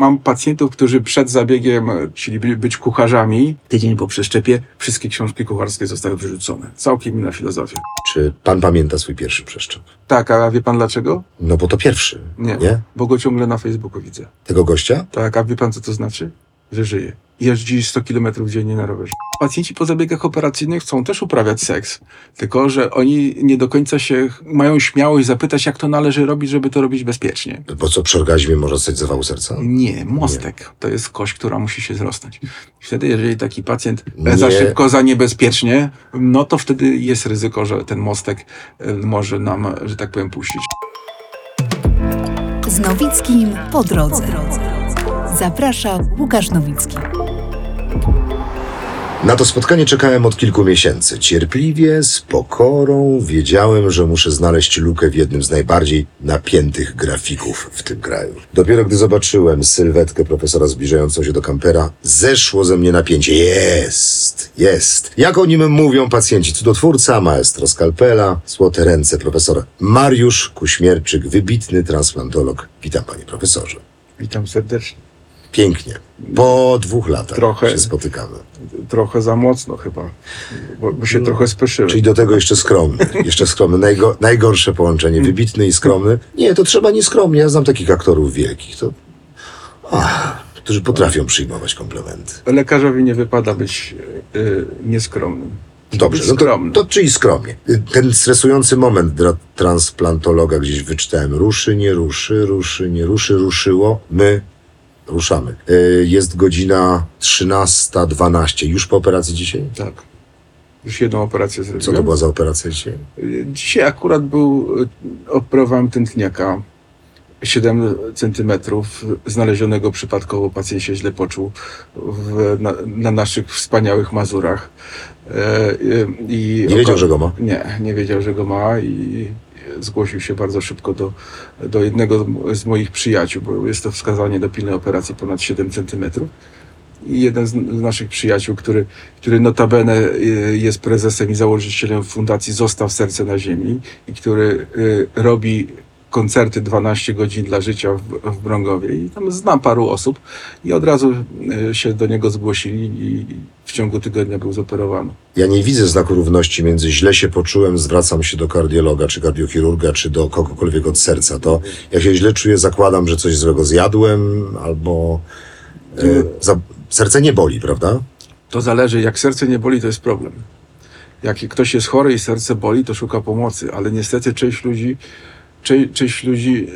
Mam pacjentów, którzy przed zabiegiem chcieli by- być kucharzami. Tydzień po przeszczepie wszystkie książki kucharskie zostały wyrzucone. Całkiem inna filozofia. Czy pan pamięta swój pierwszy przeszczep? Tak, a wie pan dlaczego? No bo to pierwszy, Nie. nie? Bo go ciągle na Facebooku widzę. Tego gościa? Tak, a wie pan co to znaczy? Że żyje. Jeździ 100 km dziennie na rowerze. Pacjenci po zabiegach operacyjnych chcą też uprawiać seks, tylko że oni nie do końca się mają śmiałość zapytać, jak to należy robić, żeby to robić bezpiecznie. Bo co, przy orgazmie można dostać zawału serca? Nie, mostek. To jest kość, która musi się zrosnąć. Wtedy, jeżeli taki pacjent Nie. za szybko, za niebezpiecznie, no to wtedy jest ryzyko, że ten mostek e, może nam, że tak powiem, puścić. Z Nowickim po drodze. Zaprasza Łukasz Nowicki. Na to spotkanie czekałem od kilku miesięcy. Cierpliwie, z pokorą wiedziałem, że muszę znaleźć lukę w jednym z najbardziej napiętych grafików w tym kraju. Dopiero gdy zobaczyłem sylwetkę profesora zbliżającą się do kampera, zeszło ze mnie napięcie. Jest, jest. Jak o nim mówią pacjenci, cudotwórca, maestro skalpela, złote ręce profesor Mariusz Kuśmierczyk, wybitny transplantolog. Witam panie profesorze. Witam serdecznie. Pięknie. Po dwóch latach Trochę. się spotykamy. Trochę za mocno chyba, bo, bo się trochę speszyłem. Czyli do tego jeszcze skromny. Jeszcze skromny. Najgo, najgorsze połączenie. Wybitny i skromny. Nie, to trzeba nieskromnie. Ja znam takich aktorów wielkich, to, ach, którzy potrafią przyjmować komplementy. Lekarzowi nie wypada być y, nieskromnym. Dobrze, no to, to czyli skromnie. Ten stresujący moment dla transplantologa gdzieś wyczytałem. Ruszy, nie ruszy, ruszy, nie ruszy, ruszyło. My ruszamy. Y, Jest godzina 13.12. Już po operacji dzisiaj? Tak. Już jedną operację Co zrobiłem. to była za operacja dzisiaj? Y, Dzisiaj akurat był, y, operowałem tętniaka 7 centymetrów znalezionego przypadkowo. Pacjent się źle poczuł w, na, na naszych wspaniałych Mazurach. E, i Nie wiedział, że go ma? Nie, nie wiedział, że go ma i zgłosił się bardzo szybko do, do jednego z moich przyjaciół, bo jest to wskazanie do pilnej operacji ponad 7 centymetrów. I jeden z, naszych przyjaciół, który, który notabene y, jest prezesem i założycielem fundacji Zostaw Serce na Ziemi i który y, robi koncerty 12 godzin dla życia w, w Brągowie. I tam znam paru osób i od razu y, się do niego zgłosili i w ciągu tygodnia był zoperowany. Ja nie widzę znaku równości między źle się poczułem, zwracam się do kardiologa, czy kardiochirurga, czy do kogokolwiek od serca. To jak się źle czuję, zakładam, że coś złego zjadłem, albo e, za, serce nie boli, prawda? To zależy, jak serce nie boli, to jest problem. Jak ktoś jest chory i serce boli, to szuka pomocy, ale niestety część ludzi, część, część ludzi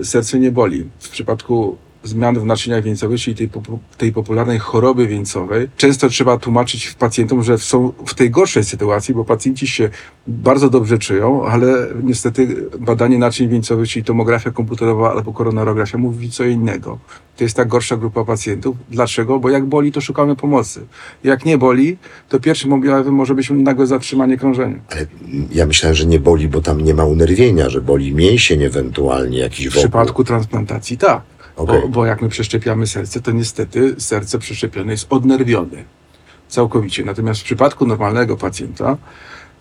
e, serce nie boli. W przypadku zmian w naczyniach wieńcowych, czyli tej, tej popularnej choroby wieńcowej, często trzeba tłumaczyć pacjentom, że są w tej gorszej sytuacji, bo pacjenci się bardzo dobrze czują, ale niestety badanie naczyń wieńcowych, czyli tomografia komputerowa albo koronarografia mówi co innego. To jest ta gorsza grupa pacjentów. Dlaczego? Bo jak boli, to szukamy pomocy. Jak nie boli, to pierwszym objawem może być nagłe zatrzymanie krążenia. Ale ja myślałem, że nie boli, bo tam nie ma unerwienia, że boli mięsień ewentualnie, jakiś W wokół. przypadku transplantacji tak. Okej. Bo, bo jak my przeszczepiamy serce, to niestety serce przeszczepione jest odnerwione. Całkowicie. Natomiast w przypadku normalnego pacjenta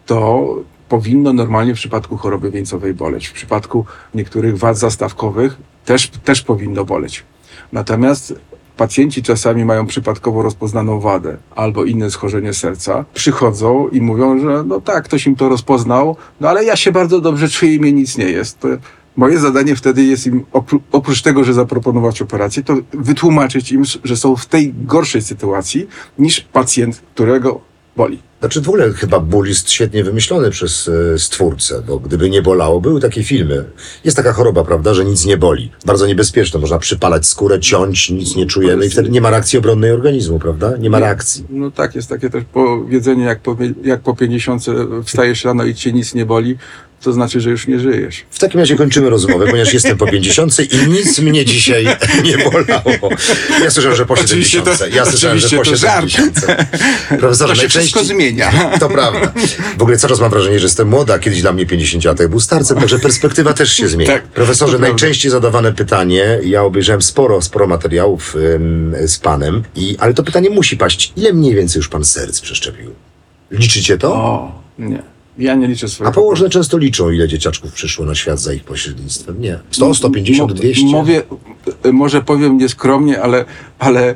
to powinno normalnie w przypadku choroby wieńcowej boleć. W przypadku niektórych wad zastawkowych też, też powinno boleć. Natomiast pacjenci czasami mają przypadkowo rozpoznaną wadę albo inne schorzenie serca, przychodzą i mówią, że no tak, ktoś im to rozpoznał, no ale ja się bardzo dobrze czuję i mnie nic nie jest. Moje zadanie wtedy jest im, opró- oprócz tego, że zaproponować operację, to wytłumaczyć im, że są w tej gorszej sytuacji niż pacjent, którego boli. Znaczy w ogóle chyba ból jest świetnie wymyślony przez e, stwórcę, bo gdyby nie bolało, były takie filmy. Jest taka choroba, prawda, że nic nie boli. Bardzo niebezpieczne, można przypalać skórę, ciąć, nic nie czujemy i wtedy nie ma reakcji obronnej organizmu, prawda? Nie ma reakcji. No tak, jest takie też powiedzenie, jak po, jak po 50 wstajesz rano i cię nic nie boli, to znaczy, że już nie żyjesz. W takim razie kończymy rozmowę, ponieważ jestem po 50 i nic mnie dzisiaj nie bolało. Ja słyszałem, że po Oczywiście 70. to- Ja słyszałem, że po oczywiście to żart. 70. Profesorze, To się wszystko zmienia. To prawda. W ogóle czas mam wrażenie, że jestem młoda, kiedyś dla mnie 50 był starcem, także perspektywa też się zmienia. Tak, Profesorze, najczęściej zadawane pytanie, ja obejrzałem sporo, sporo materiałów ym, z panem, i, ale to pytanie musi paść. Ile mniej więcej już pan serc przeszczepił? Liczycie to? O, nie. Ja nie liczę A swojego położne często liczą, ile dzieciaczków przyszło na świat za ich pośrednictwem. Nie. 100, 150, Mo- 200? Mówię, e, może powiem nieskromnie, ale, ale e,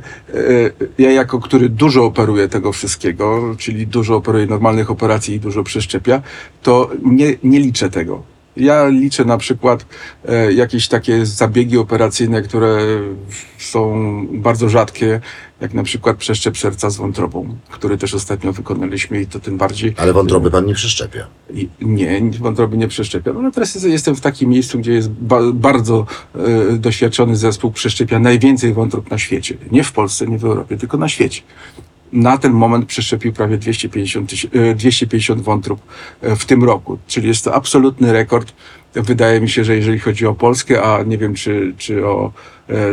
ja jako, który dużo operuje tego wszystkiego, czyli dużo operuje normalnych operacji i dużo przeszczepia, to nie, nie liczę tego. Ja liczę na przykład e, jakieś takie zabiegi operacyjne, które są bardzo rzadkie, jak na przykład przeszczep serca z wątrobą, który też ostatnio wykonaliśmy i to tym bardziej Ale wątroby pan nie przeszczepia. nie, wątroby nie przeszczepia. No teraz jest- jestem w takim miejscu, gdzie jest ba bardzo e, doświadczony zespół przeszczepia najwięcej wątrób na świecie. Nie w Polsce, nie w Europie, tylko na świecie. Na ten moment przeszczepił prawie 250, tyś- e, 250 wątrób e, w tym roku, czyli jest to absolutny rekord. Wydaje mi się, że jeżeli chodzi o Polskę, a nie wiem, czy, czy o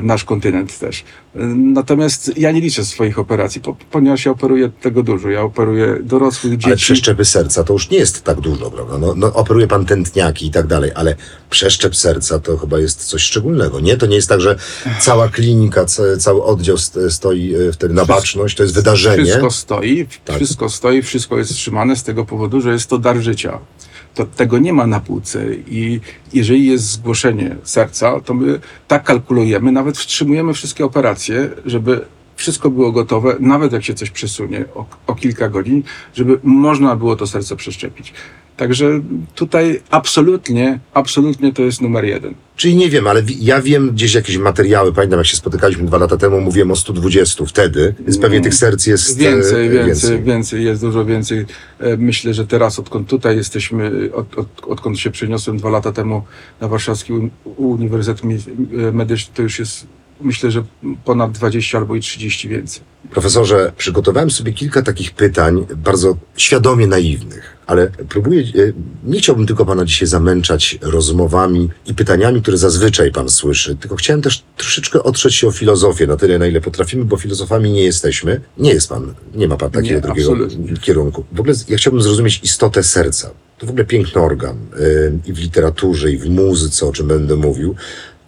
nasz kontynent też. E, Natomiast ja nie liczę swoich operacji, po, ponieważ ja operuję tego dużo. Ja operuję dorosłych dzieci. Ale przeszczepy serca to już nie jest tak dużo, prawda? No, no, operuje pan tętniaki i tak dalej, ale przeszczep serca to chyba jest coś szczególnego, nie? To nie jest tak, że cała klinika, ca, cały oddział st- stoi e, wtedy na baczność, to jest wydarzenie. Wszystko stoi, Tak. wszystko stoi, wszystko jest trzymane z tego powodu, że jest to dar życia. To, tego nie ma na półce. I jeżeli jest zgłoszenie serca, to my tak kalkulujemy, nawet wstrzymujemy wszystkie operacje, żeby wszystko było gotowe, nawet jak się coś przesunie o, o kilka godzin, żeby można było to serce przeszczepić. Także tutaj absolutnie, absolutnie to jest numer jeden. Czyli nie wiem, ale ja wiem gdzieś jakieś materiały, pamiętam jak się spotykaliśmy dwa lata temu, mówiłem o 120 wtedy, więc pewnie tych serc jest e, Więcej, więcej, więcej, jest dużo więcej. E, Myślę, że teraz, odkąd tutaj jesteśmy, od, od, odkąd się przeniosłem dwa lata temu na Warszawski Uni- Uniwersytet e, Medyczny, to już jest, myślę, że ponad 20 albo i 30 więcej. Profesorze, przygotowałem sobie kilka takich pytań, bardzo świadomie naiwnych, ale próbuję, e, nie chciałbym tylko pana dzisiaj zamęczać rozmowami i pytaniami, które zazwyczaj pan słyszy, tylko chciałem też troszeczkę otrzeć się o filozofię na tyle, na ile potrafimy, bo filozofami nie jesteśmy. Nie jest pan, nie ma pan takiego Nie, drugiego absolutnie. kierunku. W ogóle ja chciałbym zrozumieć istotę serca. To w ogóle piękny organ y, i w literaturze, i w muzyce, o czym będę mówił.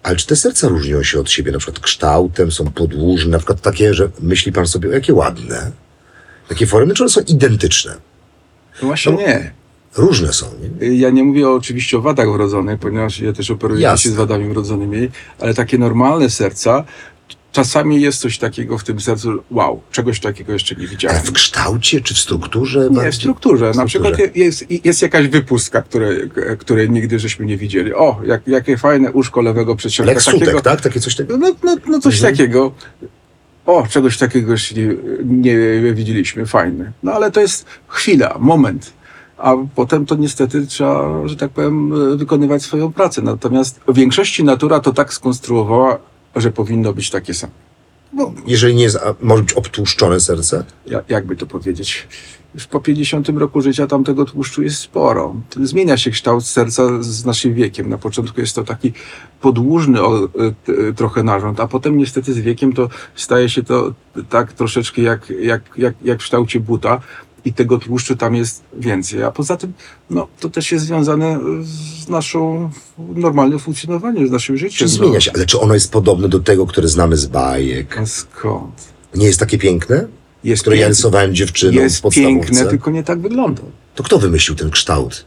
Ale czy te serca różnią się od siebie, na przykład kształtem, są podłużne, na przykład takie, że myśli pan sobie, o jakie ładne, takie formy, czy one są identyczne? No właśnie No, nie. Różne są, nie? Ja nie mówię oczywiście o wadach wrodzonych, ponieważ ja też operuję Jasne. dzieci z wadami wrodzonymi, ale takie normalne serca, czasami jest coś takiego w tym sercu, wow, czegoś takiego jeszcze nie widziałem. Ale w kształcie, czy w strukturze? Nie, bardziej? w strukturze. Na strukturze. przykład jest, jest jakaś wypustka, której, której nigdy żeśmy nie widzieli. O, jak, jakie fajne uszko lewego przedsionka. Jak sutek, tak? Takie coś takiego? No, no, no coś Mhm. takiego. O, czegoś takiego jeszcze nie, nie widzieliśmy. Fajne. No ale to jest chwila, moment. A potem to niestety trzeba, że tak powiem, wykonywać swoją pracę. Natomiast w większości natura to tak skonstruowała, że powinno być takie same. No, Jeżeli nie jest, a może być obtłuszczone serce? ja- jakby to powiedzieć, już po 50 roku życia tam tego tłuszczu jest sporo. Zmienia się kształt serca z naszym wiekiem. Na początku jest to taki podłużny o, e, t- trochę narząd, a potem niestety z wiekiem to staje się to tak troszeczkę jak, jak, jak, jak w kształcie buta i tego tłuszczu tam jest więcej. A poza tym, no, to też jest związane z naszą normalnym funkcjonowaniem, z naszym życiem. Czy zmienia się? Ale czy ono jest podobne do tego, które znamy z bajek? No, skąd? Nie jest takie piękne? Jest, Które ja piękne, rysowałem dziewczyną w jest podstawówce? piękne, tylko nie tak wygląda. To kto wymyślił ten kształt?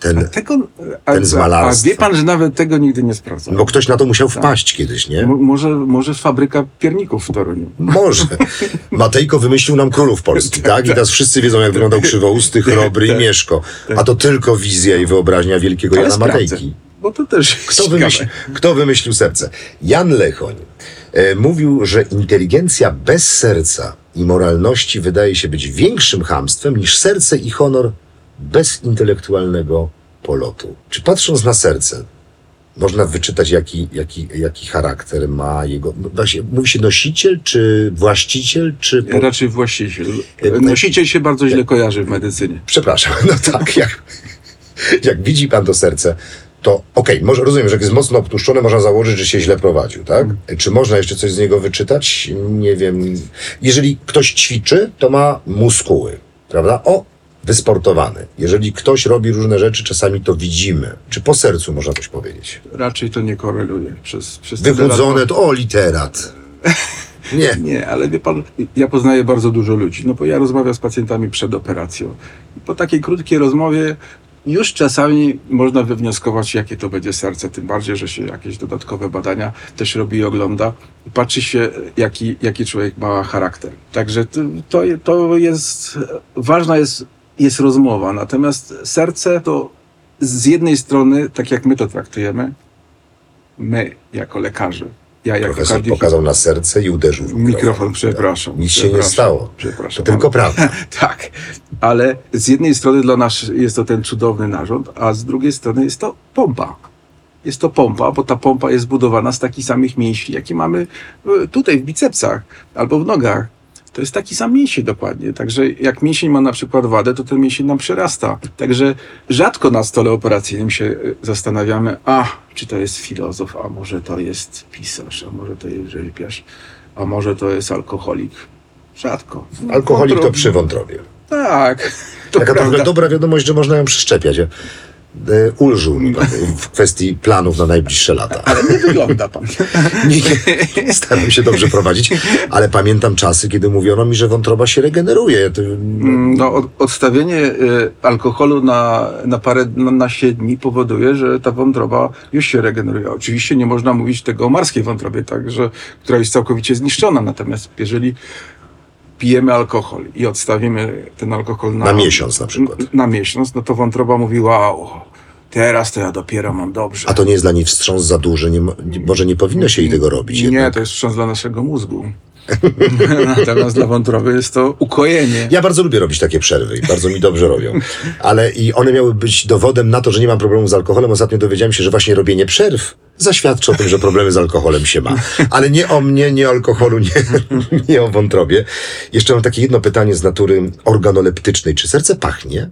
Ten, Tego, a, ten z a, a malarstwa. wie pan, że nawet tego nigdy nie sprawdzał. bo ktoś na to musiał wpaść kiedyś, nie? Mo- może, może fabryka pierników w Toruniu. Może. Matejko wymyślił nam królów polskich, tak? I teraz wszyscy wiedzą, jak wyglądał krzywousty, chrobry i Mieszko. A to tylko wizja i wyobraźnia wielkiego Ale Jana sprawdzę, Matejki. bo to też jest Kto, wymyślił, kto wymyślił serce? Jan Lechoń e, mówił, że inteligencja bez serca i moralności wydaje się być większym chamstwem niż serce i honor bez intelektualnego polotu. Czy patrząc na serce, można wyczytać, jaki, jaki, jaki charakter ma jego. no Właśnie, mówi się nosiciel, czy właściciel, czy. Po... Raczej właściciel. Nosiciel się bardzo źle kojarzy w medycynie. Przepraszam, no tak, jak, jak widzi pan to serce, to okej, może rozumiem, że jak jest mocno obtłuszczone, można założyć, że się źle prowadził, tak? Czy można jeszcze coś z niego wyczytać? Nie wiem. Jeżeli ktoś ćwiczy, to ma muskuły, prawda? O, wysportowany. Jeżeli ktoś robi różne rzeczy, czasami to widzimy. Czy po sercu można coś powiedzieć? Raczej to nie koreluje. Przez, przez Wychudzone, to o, literat. Nie. Nie, ale wie pan, ja poznaję bardzo dużo ludzi, no bo ja rozmawiam z pacjentami przed operacją. I po takiej krótkiej rozmowie już czasami można wywnioskować, jakie to będzie serce, tym bardziej, że się jakieś dodatkowe badania też robi i ogląda. Patrzy się, jaki, jaki człowiek ma charakter. Także to, to jest, ważna jest, jest rozmowa. Natomiast serce to z jednej strony, tak jak my to traktujemy, my jako lekarze, ja jako Profesor kardiolog- pokazał na serce i uderzył w mikrofon. Mikrofon, przepraszam. Nic się nie przepraszam, stało. To Przepraszam. tylko prawda. Tak, ale z jednej strony dla nas jest to ten cudowny narząd, a z drugiej strony jest to pompa. Jest to pompa, bo ta pompa jest zbudowana z takich samych mięśni, jakie mamy tutaj w bicepsach albo w nogach. To jest taki sam mięsień dokładnie. Także jak mięsień ma na przykład wadę, to ten mięsień nam przerasta. Także rzadko na stole operacyjnym się e, zastanawiamy, a czy to jest filozof, a może to jest pisarz, a może to jest rzeźbiarz, a może to jest alkoholik. Rzadko. Alkoholik to przy wątrobie. tak. Taka prawda. trochę dobra wiadomość, że można ją przeszczepiać. E, Ulżył mi pan w kwestii planów na najbliższe lata. Ale nie wygląda pan. Nie, nie, staram się dobrze prowadzić, ale pamiętam czasy, kiedy mówiono mi, że wątroba się regeneruje. To, No, od, odstawienie y, alkoholu na, na parę na, na dni powoduje, że ta wątroba już się regeneruje. Oczywiście nie można mówić tego o marskiej wątrobie, tak, że, która jest całkowicie zniszczona. Natomiast jeżeli pijemy alkohol i odstawimy ten alkohol na, Na miesiąc na przykład. Na miesiąc, no to wątroba mówi, wow, teraz to ja dopiero mam dobrze. A to nie jest dla niej wstrząs za duży, nie, mo- nie, może nie powinno się jej tego robić. Nie, jednak. to jest wstrząs dla naszego mózgu. Natomiast dla wątroby jest to ukojenie. Ja bardzo lubię robić takie przerwy i bardzo mi dobrze robią. Ale i one miały być dowodem na to, że nie mam problemu z alkoholem. Ostatnio dowiedziałem się, że właśnie robienie przerw zaświadczy o tym, że problemy z alkoholem się ma. Ale nie o mnie, nie o alkoholu, nie, nie o wątrobie. Jeszcze mam takie jedno pytanie z natury organoleptycznej. Czy serce pachnie?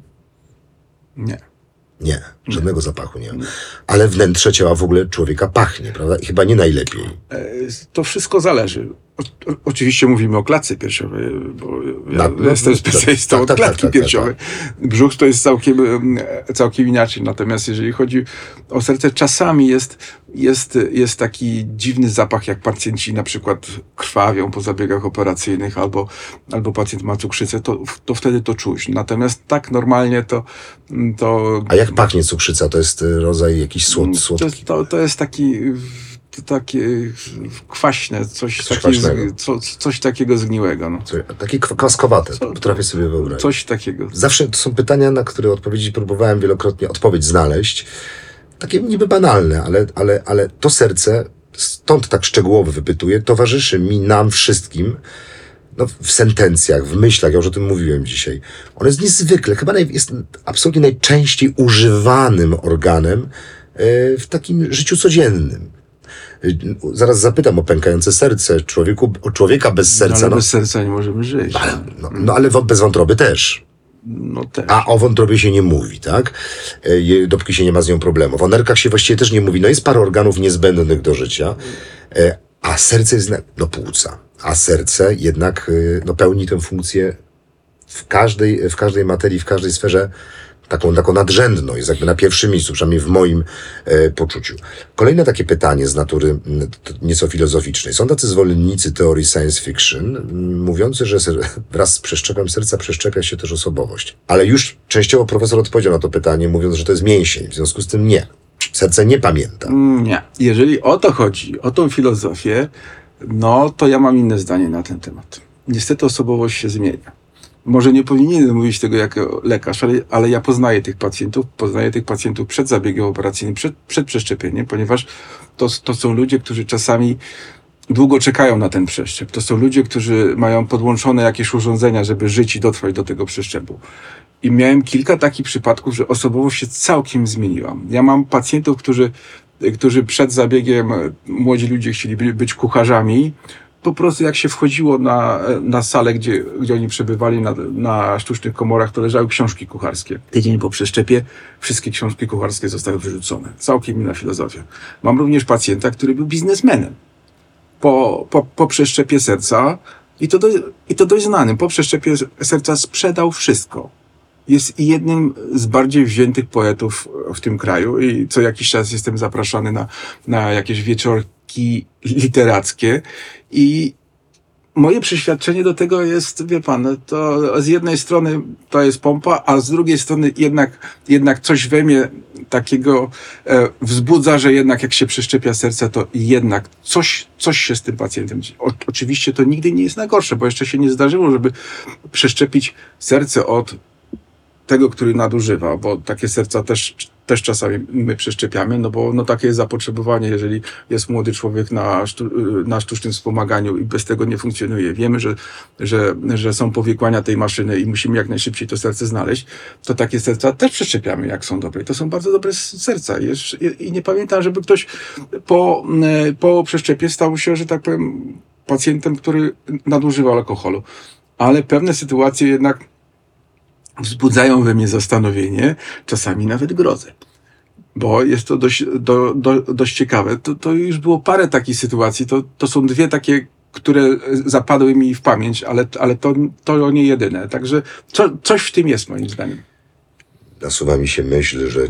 Nie. Nie, żadnego zapachu nie ma. Ale wnętrze ciała w ogóle człowieka pachnie, prawda? I chyba nie najlepiej. E, To wszystko zależy. O, o, oczywiście mówimy o klatce piersiowej, bo ja Na- no, jestem no, specjalistą tak, od tak, tak, klatki tak, tak, piersiowej. Brzuch to jest całkiem, em, całkiem inaczej. Natomiast jeżeli chodzi o serce, czasami jest, jest, jest taki dziwny zapach, jak pacjenci na przykład krwawią po zabiegach operacyjnych albo, albo pacjent ma cukrzycę, to, to wtedy to czuć. Natomiast tak normalnie to, to A jak pachnie cukrzyca? To jest y, rodzaj jakiś słod, to, słodki. jest- to, to jest taki to takie kwaśne, coś, Coś takie, co, coś takiego zgniłego. No. Takie kwa- kwaskowate, Co- potrafię sobie wyobrazić. Coś takiego. Zawsze to są pytania, na które odpowiedzi próbowałem wielokrotnie odpowiedź znaleźć. Takie niby banalne, ale, ale, ale to serce, stąd tak szczegółowo wypytuję, towarzyszy mi, nam wszystkim, no, w sentencjach, w myślach, ja już o tym mówiłem dzisiaj. Ono jest niezwykle, chyba naj, jest absolutnie najczęściej używanym organem e, w takim życiu codziennym. Zaraz zapytam o pękające serce. Człowieku, o człowieka bez No, serca, ale no, bez serca nie możemy żyć. no, no ale bez wątroby też. No też. A o wątrobie się nie mówi, tak? E, Dopóki się nie ma z nią problemów. O nerkach się właściwie też nie mówi. No jest parę organów niezbędnych do życia, e, a serce jest, no płuca. A serce jednak e, no, pełni tę funkcję w każdej, w każdej materii, w każdej sferze taką, taką nadrzędną, jest jakby na pierwszym miejscu, przynajmniej w moim e, poczuciu. Kolejne takie pytanie z natury nieco filozoficznej. Są tacy zwolennicy teorii science fiction, mówiący, że wraz z przeszczepem serca przeszczepia się też osobowość. Ale już częściowo profesor odpowiedział na to pytanie, mówiąc, że to jest mięsień. W związku z tym nie. Serce nie pamięta. Mm, Nie. Jeżeli o to chodzi, o tą filozofię, no to ja mam inne zdanie na ten temat. Niestety osobowość się zmienia. Może nie powinienem mówić tego jako lekarz, ale, ale ja poznaję tych pacjentów, poznaję tych pacjentów przed zabiegiem operacyjnym, przed, przed przeszczepieniem, ponieważ to, to są ludzie, którzy czasami długo czekają na ten przeszczep. To są ludzie, którzy mają podłączone jakieś urządzenia, żeby żyć i dotrwać do tego przeszczepu. I miałem kilka takich przypadków, że osobowość się całkiem zmieniła. Ja mam pacjentów, którzy, którzy przed zabiegiem, młodzi ludzie chcieli by- być kucharzami. Po prostu jak się wchodziło na, na salę, gdzie, gdzie oni przebywali na, na sztucznych komorach, to leżały książki kucharskie. Tydzień po przeszczepie wszystkie książki kucharskie zostały wyrzucone. Całkiem inna filozofia. Mam również pacjenta, który był biznesmenem po, po, po przeszczepie serca i to, do, i to dość znanym. Po przeszczepie serca sprzedał wszystko. Jest jednym z bardziej wziętych poetów w tym kraju i co jakiś czas jestem zapraszany na, na jakieś wieczorki literackie i moje przeświadczenie do tego jest, wie pan, no to z jednej strony to jest pompa, a z drugiej strony jednak, jednak coś we mnie takiego e, wzbudza, że jednak jak się przeszczepia serce, to jednak coś, coś się z tym pacjentem dzieje. O, oczywiście to nigdy nie jest najgorsze, bo jeszcze się nie zdarzyło, żeby przeszczepić serce od tego, który nadużywa, bo takie serca też, też czasami my przeszczepiamy, no bo no takie jest zapotrzebowanie, jeżeli jest młody człowiek na, sztu, na sztucznym wspomaganiu i bez tego nie funkcjonuje. Wiemy, że, że, że są powikłania tej maszyny i musimy jak najszybciej to serce znaleźć, to takie serca też przeszczepiamy, jak są dobre. I to są bardzo dobre serca. I, nie pamiętam, żeby ktoś po, e, po przeszczepie stał się, że tak powiem, pacjentem, który nadużywa alkoholu. Ale pewne sytuacje jednak wzbudzają we mnie zastanowienie, czasami nawet grozę. Bo jest to dość, do, do, dość ciekawe. To, to już było parę takich sytuacji. To, to są dwie takie, które zapadły mi w pamięć, ale, ale to, to nie jedyne. Także co, coś w tym jest moim zdaniem. Nasuwa mi się myśl, że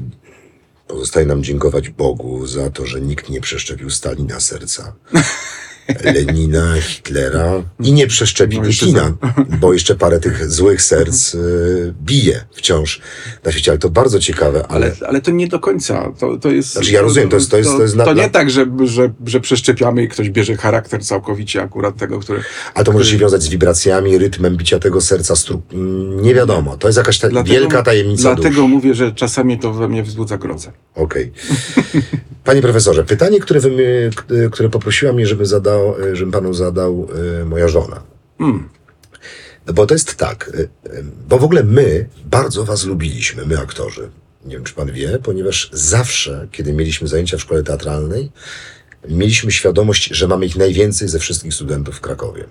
pozostaje nam dziękować Bogu za to, że nikt nie przeszczepił Stalina serca. Lenina, Hitlera i nie przeszczepi No Putina, bo jeszcze parę tych złych serc y, bije wciąż na świecie. Ale to bardzo ciekawe, ale, Ale, ale to nie do końca. To, to jest, Znaczy, ja rozumiem, to jest- to jest- to jest na- to na- nie tak, że, że, że przeszczepiamy i ktoś bierze charakter całkowicie akurat tego, który... ale to może się wiązać z wibracjami, rytmem bicia tego serca. Stru... mm, Nie wiadomo. To jest jakaś ta Dlatego- wielka tajemnica dusz. Dlatego mówię, że czasami to we mnie wzbudza grozę. Okej. Panie profesorze, pytanie, które, wy, które poprosiła mnie, żeby zadał, e, żebym panu zadał e, moja żona. Mm. No Bo to jest tak, e, bo w ogóle my bardzo was lubiliśmy, my aktorzy. Nie wiem, czy pan wie, ponieważ zawsze, kiedy mieliśmy zajęcia w szkole teatralnej, mieliśmy świadomość, że mamy ich najwięcej ze wszystkich studentów w Krakowie.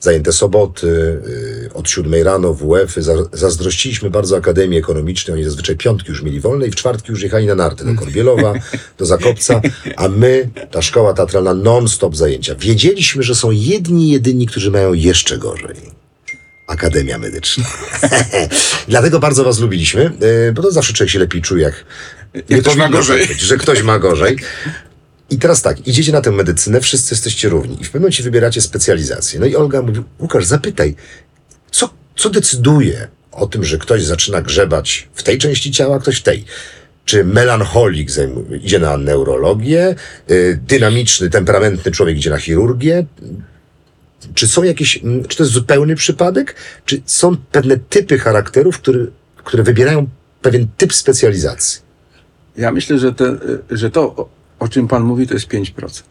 Zajęte soboty, y, od siódmej rano. Za, zazdrościliśmy bardzo Akademii Ekonomicznej. Oni zazwyczaj piątki już mieli wolne i w czwartki już jechali na narty do Korbielowa, do Zakopca, a my, ta szkoła teatralna, non-stop zajęcia. Wiedzieliśmy, że są jedni, jedyni, którzy mają jeszcze gorzej. Akademia Medyczna. Dlatego bardzo was lubiliśmy, y, bo to zawsze człowiek się lepiej czuje, jak, nie ktoś ma gorzej. tak że ktoś ma gorzej. I teraz tak, idziecie na tę medycynę, wszyscy jesteście równi i w pewnym momencie wybieracie specjalizację. No i Olga mówi, Łukasz, zapytaj, co, co decyduje o tym, że ktoś zaczyna grzebać w tej części ciała, ktoś w tej? Czy melancholik zajmuje, idzie na neurologię, y, dynamiczny, temperamentny człowiek idzie na chirurgię? Czy są jakieś, mm, czy to jest zupełny przypadek? Czy są pewne typy charakterów, które, które wybierają pewien typ specjalizacji? Ja myślę, że, te, że to, o- czym pan mówi, to jest 5%.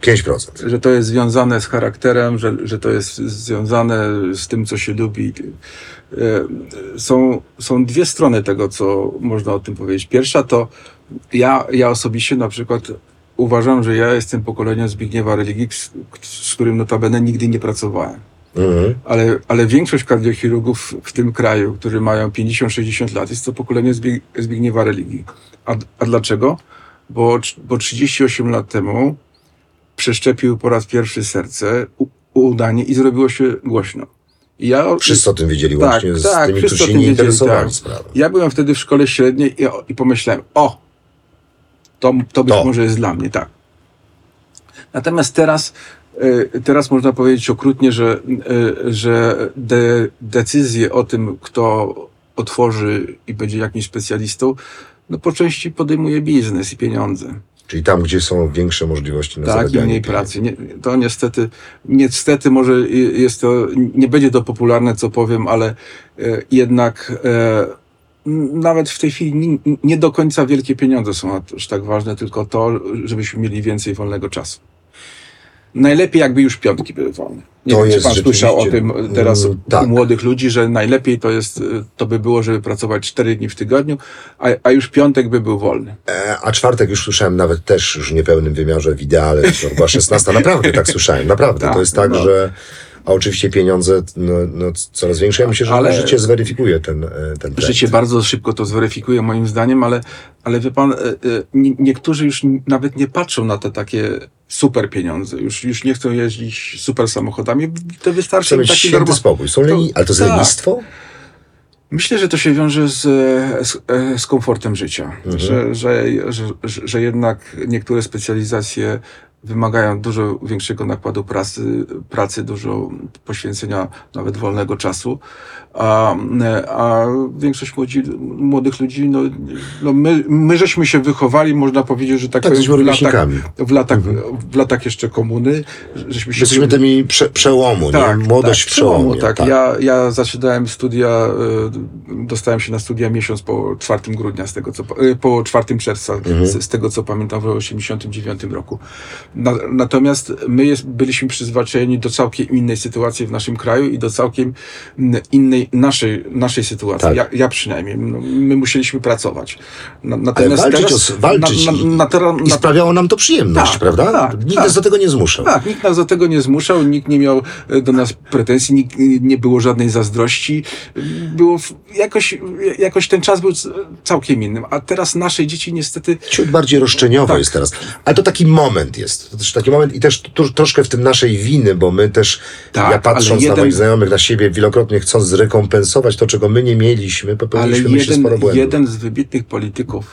5%. Że to jest związane z charakterem, że, że to jest związane z tym, co się lubi. E, Są, są dwie strony tego, co można o tym powiedzieć. Pierwsza to ja, ja osobiście na przykład uważam, że ja jestem pokoleniem Zbigniewa Religii, z, z którym notabene nigdy nie pracowałem. Mhm. Ale, ale większość kardiochirurgów w tym kraju, którzy mają 50-60 lat, jest to pokolenie Zbig, Zbigniewa Religii. A, a dlaczego? Bo, bo 38 lat temu przeszczepił po raz pierwszy serce u, udanie i zrobiło się głośno. Ja, Wszyscy o tym wiedzieli Tak, łącznie z tak, tymi, którzy o się tym nie interesowali tak. sprawą. ja byłem wtedy w szkole średniej i, i pomyślałem, o, to, to być To. może jest dla mnie, tak. Natomiast teraz, y, teraz można powiedzieć okrutnie, że, y, że de, decyzje o tym, kto otworzy i będzie jakimś specjalistą, no po części podejmuje biznes i pieniądze. Czyli tam, gdzie są większe możliwości na Tak, zarabianie mniej pieniędzy. pracy. Nie, to niestety, niestety może jest to, nie będzie to popularne, co powiem, ale e, jednak e, nawet w tej chwili nie, nie do końca wielkie pieniądze są aż tak ważne, tylko to, żebyśmy mieli więcej wolnego czasu. Najlepiej jakby już piątki były wolne. Nie To wiem, czy pan słyszał o tym teraz Mm, u tak. młodych ludzi, że najlepiej to jest, e, to by było, żeby pracować cztery dni w tygodniu, a, a już piątek by był wolny. E, A czwartek już słyszałem nawet też już w niepełnym wymiarze w ideale, to była 16. Naprawdę tak słyszałem, naprawdę. Tak, to jest tak, no. że a oczywiście pieniądze no, no, coraz większe. Ja myślę, że Ale- życie zweryfikuje ten, e, ten trend. Życie bardzo szybko to zweryfikuje moim zdaniem, ale, ale wie pan, e, e, nie- niektórzy już nawet nie patrzą na te takie super pieniądze. Już, już nie chcą jeździć super samochodami. To wystarczy Chcę im taki święty norma- spokój. Są To- leni... Ale to jest tak. lenistwo? Myślę, że to się wiąże z, z, z komfortem życia. Mhm. Że, że, że, że jednak niektóre specjalizacje wymagają dużo większego nakładu pracy, pracy dużo poświęcenia nawet wolnego czasu, a, a większość młodzi, młodych ludzi, no, no my, my żeśmy się wychowali, można powiedzieć, że tak, Tak, powiem, w latach, w, latach, w latach jeszcze komuny, żeśmy się Jesteśmy tymi prze, przełomu, nie? Młodość tak, w przełomie. Tak, Ja, ja zaczynałem studia, y, dostałem się na studia miesiąc po 4 grudnia, z tego co, po 4 czerwca, Mhm. z, z tego co pamiętam, w 89 roku. Na, natomiast my jest, byliśmy przyzwyczajeni do całkiem innej sytuacji w naszym kraju i do całkiem innej naszej, naszej sytuacji. Tak. Ja, ja przynajmniej. No, my musieliśmy pracować. Na, Ale natomiast walczyć, teraz, o, walczyć na, na, tera- i sprawiało nam to przyjemność, Tak, prawda? tak, Nikt tak. nas do tego nie zmuszał. Tak, nikt nas do tego nie zmuszał, nikt nie miał e, do nas pretensji, nikt, nie było żadnej zazdrości. Było w, jakoś, jakoś ten czas był całkiem innym, a teraz nasze dzieci niestety Ciut bardziej roszczeniowo Tak. jest teraz. Ale to taki moment jest. To też taki moment i też tro, troszkę w tym naszej winy, bo my też, Tak, ja patrząc ale jeden- na moich znajomych, na siebie, wielokrotnie chcąc zrekompensować to, czego my nie mieliśmy, Ale popełniliśmy myślę jeden, sporo błędów. jeden z wybitnych polityków,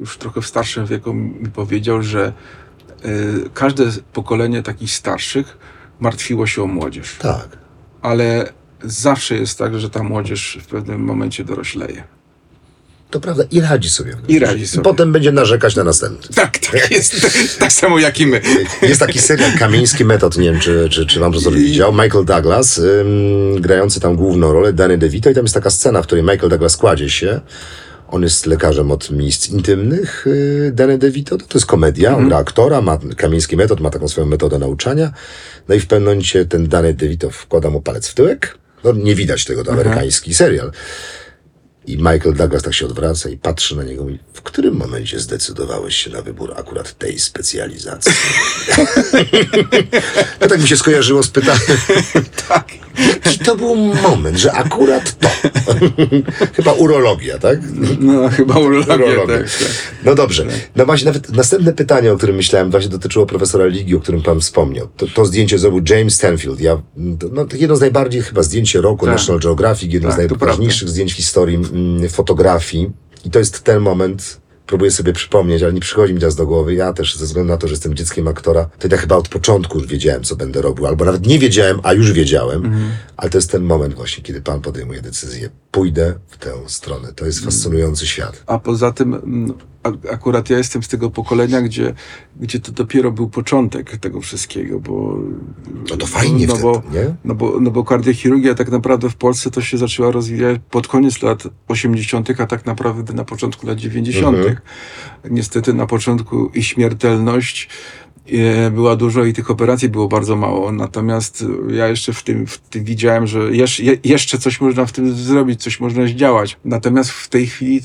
już trochę w starszym wieku, mi powiedział, że e, każde pokolenie takich starszych martwiło się o młodzież. Tak. Ale zawsze jest tak, że ta młodzież w pewnym momencie dorośleje. To prawda. I radzi sobie. I radzi sobie. potem będzie narzekać na następny. Tak, tak jest. tak samo jak i my. Jest taki serial Kamieński Metod, nie wiem, czy, czy, czy wam profesor widział. Michael Douglas, ym, grający tam główną rolę, Danny DeVito i tam jest taka scena, w której Michael Douglas kładzie się. On jest lekarzem od miejsc intymnych, yy, Danny DeVito. To, to jest komedia, on gra aktora, ma Kamieński Metod, ma taką swoją metodę nauczania. No i w pewnym momencie ten Danny DeVito wkłada mu palec w tyłek. No nie widać tego, to amerykański serial. I Michael Douglas tak się odwraca i patrzy na niego i mówi, w którym momencie zdecydowałeś się na wybór akurat tej specjalizacji? to tak mi się skojarzyło z pytaniem. Tak. I to był moment, że akurat to. Chyba urologia, tak? No, chyba urologia, Urologia. tak, tak. No dobrze. No właśnie, nawet następne pytanie, o którym myślałem, właśnie dotyczyło profesora Ligi, o którym pan wspomniał. To, to zdjęcie zrobił James Stanfield. Ja, no, to jedno z najbardziej chyba zdjęcie roku Tak. National Geographic, jedno Tak, z najważniejszych zdjęć w historii fotografii. I to jest ten moment, próbuję sobie przypomnieć, ale nie przychodzi mi teraz do głowy. Ja też, ze względu na to, że jestem dzieckiem aktora, to ja chyba od początku już wiedziałem, co będę robił, albo nawet nie wiedziałem, a już wiedziałem. Mhm. Ale to jest ten moment właśnie, kiedy pan podejmuje decyzję. Pójdę w tę stronę. To jest fascynujący świat. A poza tym, mm, akurat ja jestem z tego pokolenia, gdzie, gdzie to dopiero był początek tego wszystkiego, bo. No to fajnie no, wtedy, bo, nie? No bo, no bo kardiochirurgia tak naprawdę w Polsce to się zaczęła rozwijać pod koniec lat 80., a tak naprawdę na początku lat 90. Mhm. Niestety na początku i śmiertelność była dużo i tych operacji było bardzo mało. Natomiast e, ja jeszcze w tym, w tym widziałem, że jesz, je, jeszcze coś można w tym zrobić, coś można zdziałać. Natomiast w tej chwili e,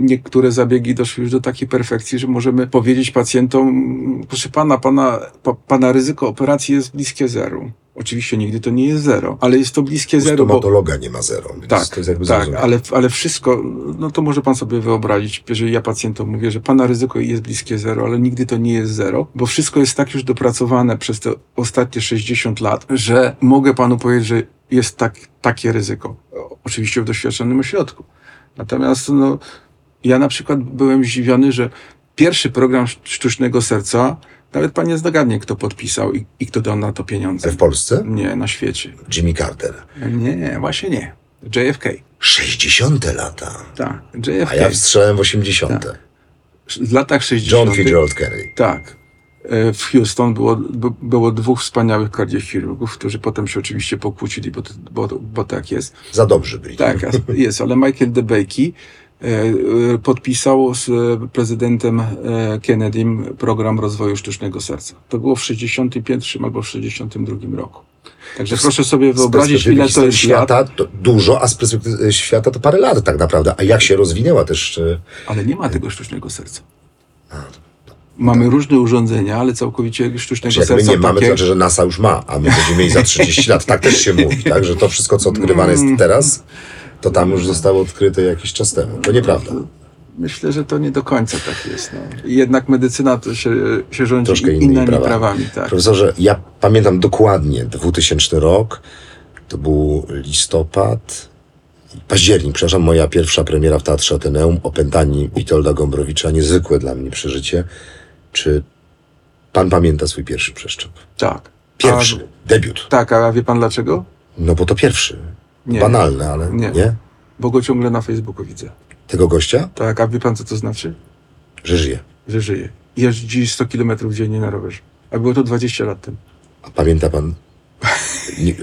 niektóre zabiegi doszły już do takiej perfekcji, że możemy powiedzieć pacjentom, proszę pana, pana, pa, pana ryzyko operacji jest bliskie zeru. Oczywiście nigdy to nie jest zero, ale jest to bliskie zero, bo, stomatologa nie ma zero. Więc tak, to jest jakby tak, zrozumiałe. ale, ale wszystko, no to może pan sobie wyobrazić, jeżeli ja pacjentom mówię, że pana ryzyko jest bliskie zero, ale nigdy to nie jest zero, bo wszystko jest tak już dopracowane przez te ostatnie 60 lat, że mogę panu powiedzieć, że jest tak, takie ryzyko. Oczywiście w doświadczonym ośrodku. Natomiast no, ja na przykład byłem zdziwiony, że pierwszy program sztucznego serca, nawet pan nie zdogadnie, kto podpisał i, i kto dał na to pieniądze. W Polsce? Nie, na świecie. Jimmy Carter. Nie, nie, właśnie nie. JFK. 60 lata. Tak, JFK. A ja wstrzałem w 80. W latach 60. John Fitzgerald Kennedy. Tak. E, W Houston było, było dwóch wspaniałych kardiochirurgów, którzy potem się oczywiście pokłócili, bo, bo, bo tak jest. Za dobrzy byli. Tak, jest, ale Michael DeBakey podpisał z e, prezydentem e, Kennedym program rozwoju sztucznego serca. To było w 61 albo w 62 roku. Także proszę sobie wyobrazić, ile to jest historii lat, świata to dużo, a z perspektywy świata to parę lat tak naprawdę. A jak się rozwinęła też... e, ale nie ma tego sztucznego serca. Mamy różne urządzenia, ale całkowicie sztucznego Znaczy, jak my serca nie mamy, to takie, znaczy, że NASA już ma, a my będziemy mieli za 30 lat. Tak też się mówi, tak? Że to wszystko, co odkrywane Mm. jest teraz, to tam już zostało odkryte jakiś czas temu. To nieprawda. Myślę, że to nie do końca tak jest. No. Jednak medycyna to się, się rządzi Troszkę innymi innymi prawami. prawami. tak. Profesorze, ja pamiętam dokładnie 2000 rok, to był listopad, październik, przepraszam, moja pierwsza premiera w Teatrze Ateneum, Opętani Witolda Gombrowicza, niezwykłe dla mnie przeżycie. Czy Pan pamięta swój pierwszy przeszczep. Tak. Pierwszy. Debiut. A, tak, a wie pan dlaczego? No bo to pierwszy. Nie. Banalne, ale Nie. nie. Bo go ciągle na Facebooku widzę. Tego gościa? Tak, a wie pan co to znaczy? Że żyje. Że żyje. Jeździ 100 km dziennie na rowerze. A było to 20 lat temu. A pamięta pan...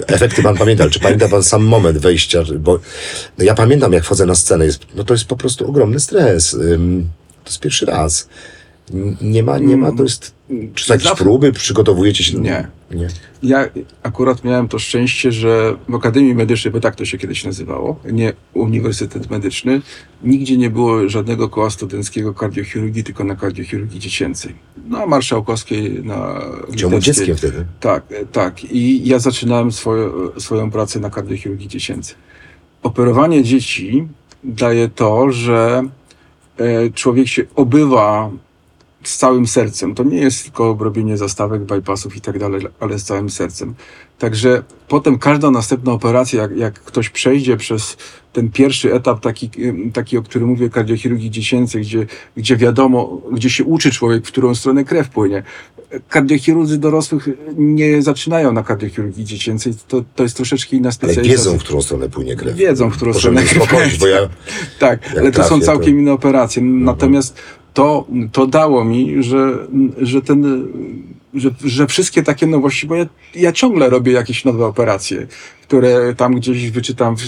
Efekty pan pamięta, czy pamięta pan sam moment wejścia? Bo no ja pamiętam, jak wchodzę na scenę. Jest, no to jest po prostu ogromny stres. To jest pierwszy raz. Nie ma, nie ma, to jest... Czy są jakieś Zawsze- próby? Przygotowujecie się? Nie. Nie. Ja akurat miałem to szczęście, że w Akademii Medycznej, bo tak to się kiedyś nazywało, nie Uniwersytet Medyczny, nigdzie nie było żadnego koła studenckiego kardiochirurgii, tylko na kardiochirurgii dziecięcej. Na Marszałkowskiej, na Litewskiej. dzieckiem wtedy? Tak, e, tak. I ja zaczynałem swoje, swoją pracę na kardiochirurgii dziecięcej. Operowanie dzieci daje to, że e, człowiek się obywa z całym sercem. To nie jest tylko robienie zastawek, bypassów i tak dalej, ale z całym sercem. Także potem każda następna operacja, jak, jak ktoś przejdzie przez ten pierwszy etap, taki, taki o którym mówię, kardiochirurgii dziecięcej, gdzie, gdzie wiadomo, gdzie się uczy człowiek, w którą stronę krew płynie. Kardiochirurdzy dorosłych nie zaczynają na kardiochirurgii dziecięcej. To, to jest troszeczkę inna Ale specjalizacja. wiedzą, w którą stronę płynie krew. Wiedzą, w którą Proszę stronę krew uspokoić, bo ja... tak, ale to są całkiem to- Mhm. inne operacje. Natomiast to, to dało mi, że, że ten, że, że wszystkie takie nowości, bo ja, ja ciągle robię jakieś nowe operacje, które tam gdzieś wyczytam w,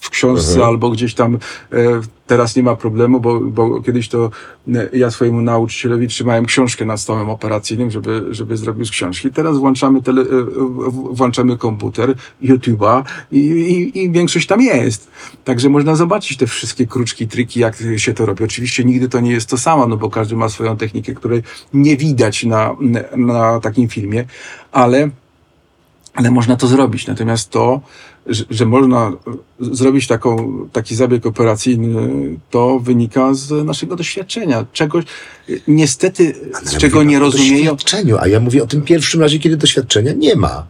w książce Mhm. albo gdzieś tam e, teraz nie ma problemu, bo, bo kiedyś to e, ja swojemu nauczycielowi trzymałem książkę nad stołem operacyjnym, żeby, żeby zrobił z książki. Teraz włączamy, tele, e, włączamy komputer, YouTube'a i, i, i większość tam jest. Także można zobaczyć te wszystkie kruczki, triki, jak się to robi. Oczywiście nigdy to nie jest to samo, no bo każdy ma swoją technikę, której nie widać na, na takim filmie, ale ale można to zrobić. Natomiast to, że, że można zrobić taką, taki zabieg operacyjny, to wynika z naszego doświadczenia. Czegoś, niestety, z Ale czego nie rozumieją. doświadczeniu, a ja mówię o tym pierwszym razie, kiedy doświadczenia nie ma.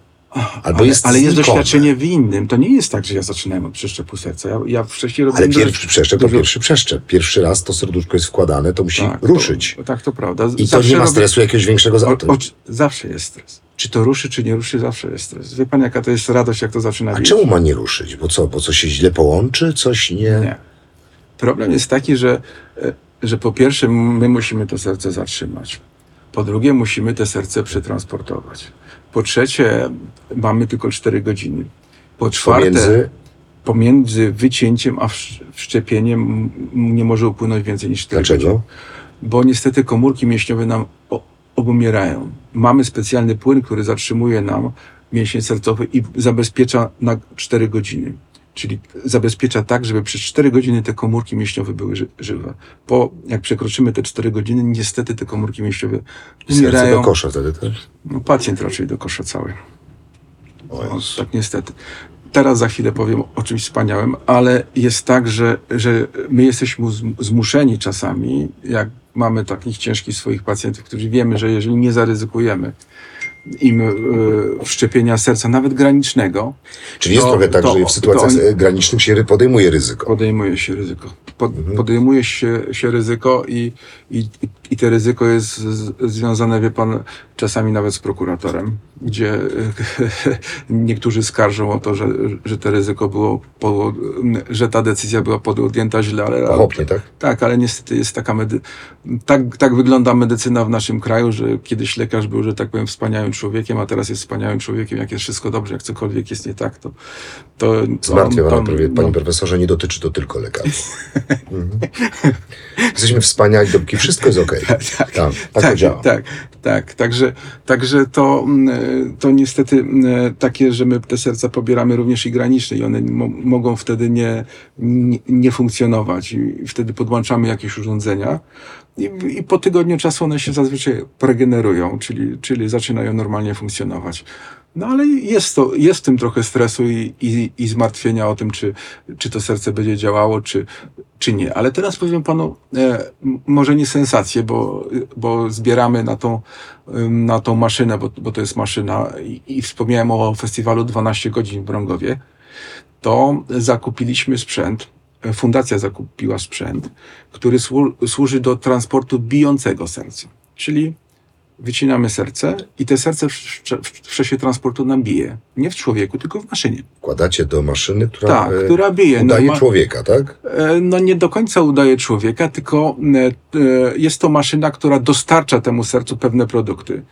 Albo ale, jest ale jest doświadczenie w innym. To nie jest tak, że ja zaczynałem od przeszczepu serca. Ja, ja wcześniej Ale robiłem... pierwszy przeszczep to dużo- pierwszy przeszczep. Pierwszy raz to serduszko jest wkładane, to musi Tak, ruszyć. To, tak, to prawda. I to Zawsze nie ma robię- stresu jakiegoś większego za O, o, zawsze jest stres. Czy to ruszy, czy nie ruszy, zawsze jest stres. Wie pan, jaka to jest radość, jak to zaczyna A czemu ma nie ruszyć? Bo co, bo coś się źle połączy? Coś nie... Nie. Problem jest taki, że, e, że po pierwsze my musimy to serce zatrzymać. Po drugie musimy te serce przetransportować. Po trzecie mamy tylko 4 godziny. Po czwarte Pomiędzy... pomiędzy wycięciem a wsz- wszczepieniem nie może upłynąć więcej niż 4 godziny. Dlaczego? Bo niestety komórki mięśniowe nam obumierają. Mamy specjalny płyn, który zatrzymuje nam mięśnie sercowe i zabezpiecza na 4 godziny. Czyli zabezpiecza tak, żeby przez 4 godziny te komórki mięśniowe były ży- żywe. Po jak przekroczymy te 4 godziny, niestety te komórki mięśniowe Serce umierają. do kosza wtedy, tak? No, pacjent raczej do kosza cały. O No, tak niestety. Teraz za chwilę powiem o czymś wspaniałym, ale jest tak, że, że my jesteśmy zm- zmuszeni czasami, jak mamy takich ciężkich swoich pacjentów, którzy wiemy, że jeżeli nie zaryzykujemy im y, wszczepienia serca, nawet granicznego, Czyli jest to- trochę tak, to- że w sytuacjach oni- granicznych się podejmuje ryzyko. podejmuje się ryzyko. Pod, Mhm. Podejmuje się, się ryzyko i, i, i te ryzyko jest związane, wie pan, czasami nawet z prokuratorem, gdzie niektórzy skarżą o to, że, że to ryzyko było, po, że ta decyzja była podjęta źle, ale, Pochopnie, tak? tak, ale niestety jest taka medy... tak, tak wygląda medycyna w naszym kraju, że kiedyś lekarz był, że tak powiem, wspaniałym człowiekiem, a teraz jest wspaniałym człowiekiem, jak jest wszystko dobrze, jak cokolwiek jest nie tak, to... to, to Zmartwiam to- prawie, no. panie profesorze, nie dotyczy to tylko lekarzy. Mhm. Jesteśmy wspaniali, dopóki wszystko jest okej. tak, Tak, tak, to tak, działa. tak, tak. Także, także to, mm, to niestety mm, takie, że my te serca pobieramy również i graniczne i one mo mogą wtedy nie, nie, nie funkcjonować i wtedy podłączamy jakieś urządzenia i, i po tygodniu czasu one się zazwyczaj regenerują, czyli, czyli zaczynają normalnie funkcjonować. No ale jest, to, jest w tym trochę stresu i, i, i zmartwienia o tym, czy, czy to serce będzie działało, czy, czy nie. Ale teraz powiem panu, e, może nie sensację, bo, bo zbieramy na tą, na tą maszynę, bo, bo to jest maszyna i, i wspomniałem o festiwalu 12 godzin w Brągowie. To zakupiliśmy sprzęt, e, fundacja zakupiła sprzęt, który słu, służy do transportu bijącego serca. Czyli wycinamy serce i te serce w, w, w czasie transportu nam bije. Nie w człowieku, tylko w maszynie. Wkładacie do maszyny, która, Tak, e, która bije. udaje Norma- człowieka, tak? E, No nie do końca udaje człowieka, tylko e, e, jest to maszyna, która dostarcza temu sercu pewne produkty,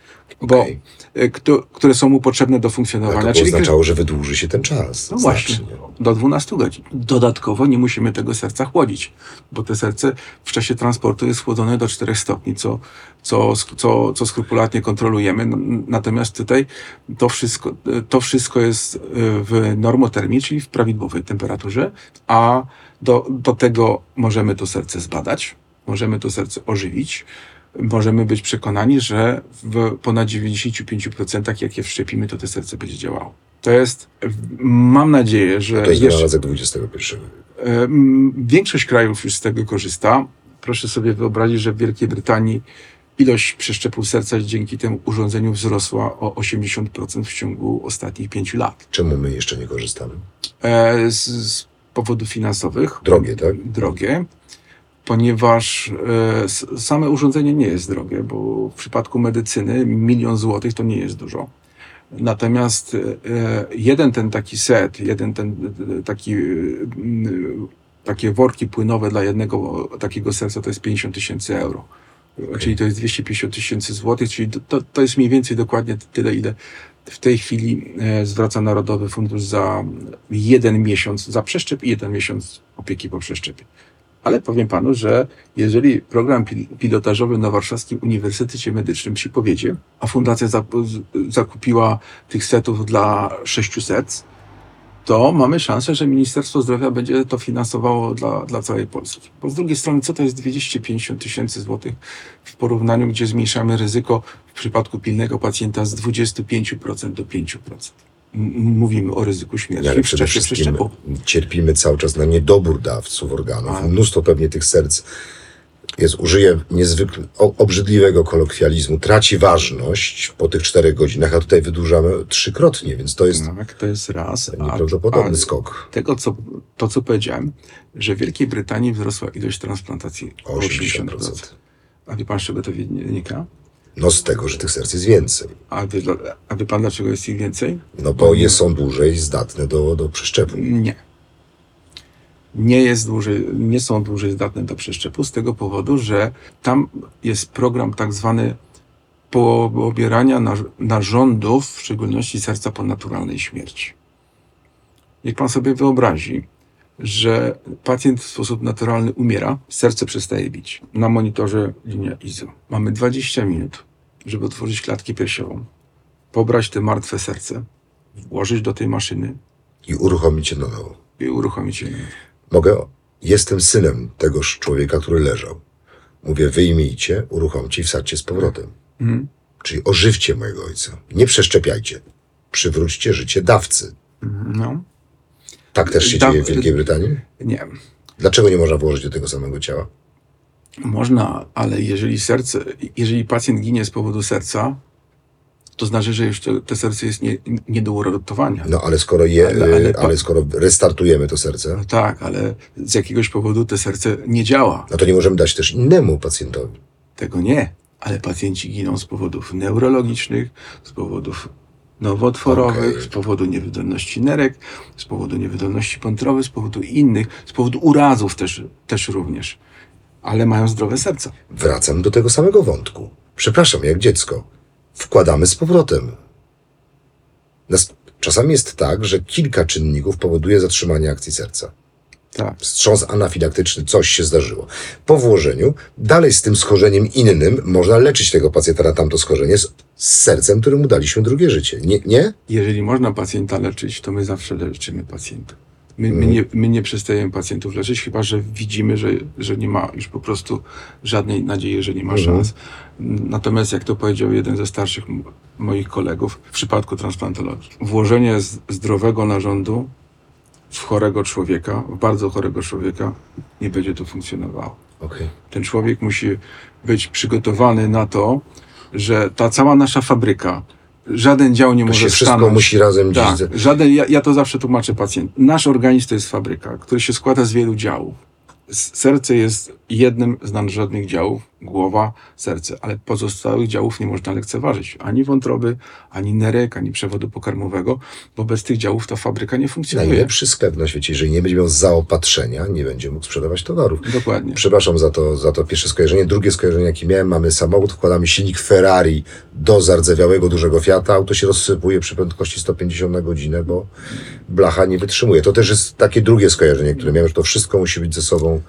bo, Okej. e, kto, które są mu potrzebne do funkcjonowania. to by Czyli oznaczało, że wydłuży się ten czas. no właśnie, znacznie. Do 12 godzin. Dodatkowo nie musimy tego serca chłodzić, bo te serce w czasie transportu jest chłodzone do 4 stopni, co, co, co, co skrupulatnie kontrolujemy. Natomiast tutaj to wszystko, to wszystko jest e, w normotermii, czyli w prawidłowej temperaturze, a do, do tego możemy to serce zbadać, możemy to serce ożywić. Możemy być przekonani, że w ponad 95% jak je wszczepimy, to to serce będzie działało. To jest, mam nadzieję, że To jest jeszcze, wynalazek XXI. Em, Większość krajów już z tego korzysta. Proszę sobie wyobrazić, że w Wielkiej Brytanii ilość przeszczepów serca dzięki temu urządzeniu wzrosła o 80% w ciągu ostatnich pięciu lat. Czemu my jeszcze nie korzystamy? E, z, z powodów finansowych. Drogie, tak? Drogie, ponieważ e, same urządzenie nie jest drogie, bo w przypadku medycyny milion złotych to nie jest dużo. Natomiast e, jeden ten taki set, jeden ten e, taki, e, takie worki płynowe dla jednego takiego serca to jest 50 tysięcy euro. Czyli to jest 250 tysięcy złotych, czyli to- to, jest mniej więcej dokładnie tyle, ile w tej chwili zwraca Narodowy Fundusz za jeden miesiąc za przeszczep i jeden miesiąc opieki po przeszczepie. Ale powiem panu, że jeżeli program pil- pilotażowy na Warszawskim Uniwersytecie Medycznym się powiedzie, a fundacja zakupiła tych setów dla 600, to mamy szansę, że Ministerstwo Zdrowia będzie to finansowało dla, dla całej Polski. Bo z drugiej strony, co to jest 250 tysięcy złotych w porównaniu, gdzie zmniejszamy ryzyko w przypadku pilnego pacjenta z 25% do 5%. Mówimy o ryzyku śmierci Ale przede wszystkim przeszczepu. cierpimy cały czas na niedobór dawców organów. A. Mnóstwo pewnie tych serc jest, użyję niezwykle obrzydliwego kolokwializmu, traci ważność po tych czterech godzinach, a tutaj wydłużamy trzykrotnie, więc to jest Tak, to jest raz. A, nieprawdopodobny a skok. tego, co, to co powiedziałem, że w Wielkiej Brytanii wzrosła ilość transplantacji O 80%. A wie pan, z czego to wynika? No z tego, że tych serc jest więcej. A wie, dla- a wie pan, dlaczego jest ich więcej? No bo je są dłużej zdatne do, do przeszczepu. Nie. Nie, jest dłużej, nie są dłużej zdatne do przeszczepu z tego powodu, że tam jest program tak zwany pobierania nar- narządów, w szczególności serca po naturalnej śmierci. Niech pan sobie wyobrazi, że pacjent w sposób naturalny umiera, serce przestaje bić. Na monitorze linia ISO. Mamy 20 minut, żeby otworzyć klatkę piersiową, pobrać te martwe serce, włożyć do tej maszyny, I uruchomicie na nowo. i uruchomić je. Mogę, jestem synem tegoż człowieka, który leżał. Mówię, wyjmijcie, uruchomcie i wsadźcie z powrotem. Mhm. Czyli ożywcie mojego ojca. Nie przeszczepiajcie. Przywróćcie życie dawcy. No, Tak też się Da- dzieje w Wielkiej Brytanii? nie. Dlaczego nie można włożyć do tego samego ciała? Można, ale jeżeli serce, jeżeli pacjent ginie z powodu serca, to znaczy, że już to, to serce jest nie, nie do uratowania. No ale skoro je, Ale- ale, ale ale, skoro restartujemy to serce, No tak, ale z jakiegoś powodu to serce nie działa. no to nie możemy dać też innemu pacjentowi. Tego nie. Ale pacjenci giną z powodów neurologicznych, z powodów nowotworowych, Okej. z powodu niewydolności nerek, z powodu niewydolności pątrowej, z powodu innych, z powodu urazów też, też również. Ale mają zdrowe serca. Wracam do tego samego wątku. Przepraszam, jak dziecko. Wkładamy z powrotem. Czasami jest tak, że kilka czynników powoduje zatrzymanie akcji serca. Tak. Wstrząs anafilaktyczny, coś się zdarzyło. Po włożeniu, dalej z tym schorzeniem innym można leczyć tego pacjenta na tamto schorzenie z, z sercem, któremu daliśmy drugie życie. Nie? nie? Jeżeli można pacjenta leczyć, to my zawsze leczymy pacjenta. My, my, nie, my nie przestajemy pacjentów leczyć, chyba że widzimy, że, że nie ma już po prostu żadnej nadziei, że nie ma szans. Natomiast, jak to powiedział jeden ze starszych moich kolegów, w przypadku transplantologii, włożenie zdrowego narządu w chorego człowieka, w bardzo chorego człowieka, nie będzie to funkcjonowało. Okej. Ten człowiek musi być przygotowany na to, że ta cała nasza fabryka, żaden dział nie To może się wszystko stanąć. musi razem Tak, gdzieś... żaden, ja, ja to zawsze tłumaczę pacjent. Nasz organizm to jest fabryka, który się składa z wielu działów. Serce jest jednym z nadrzędnych działów, głowa, serce, ale pozostałych działów nie można lekceważyć. Ani wątroby, ani nerek, ani przewodu pokarmowego, bo bez tych działów ta fabryka nie funkcjonuje. Najlepszy sklep na świecie, jeżeli nie będzie miał zaopatrzenia, nie będzie mógł sprzedawać towarów. Dokładnie. Przepraszam za to, za to pierwsze skojarzenie. Drugie skojarzenie, jakie miałem, mamy samochód, wkładamy silnik Ferrari do zardzewiałego dużego Fiata, auto się rozsypuje przy prędkości 150 na godzinę, bo blacha nie wytrzymuje. To też jest takie drugie skojarzenie, które miałem, że to wszystko musi być ze sobą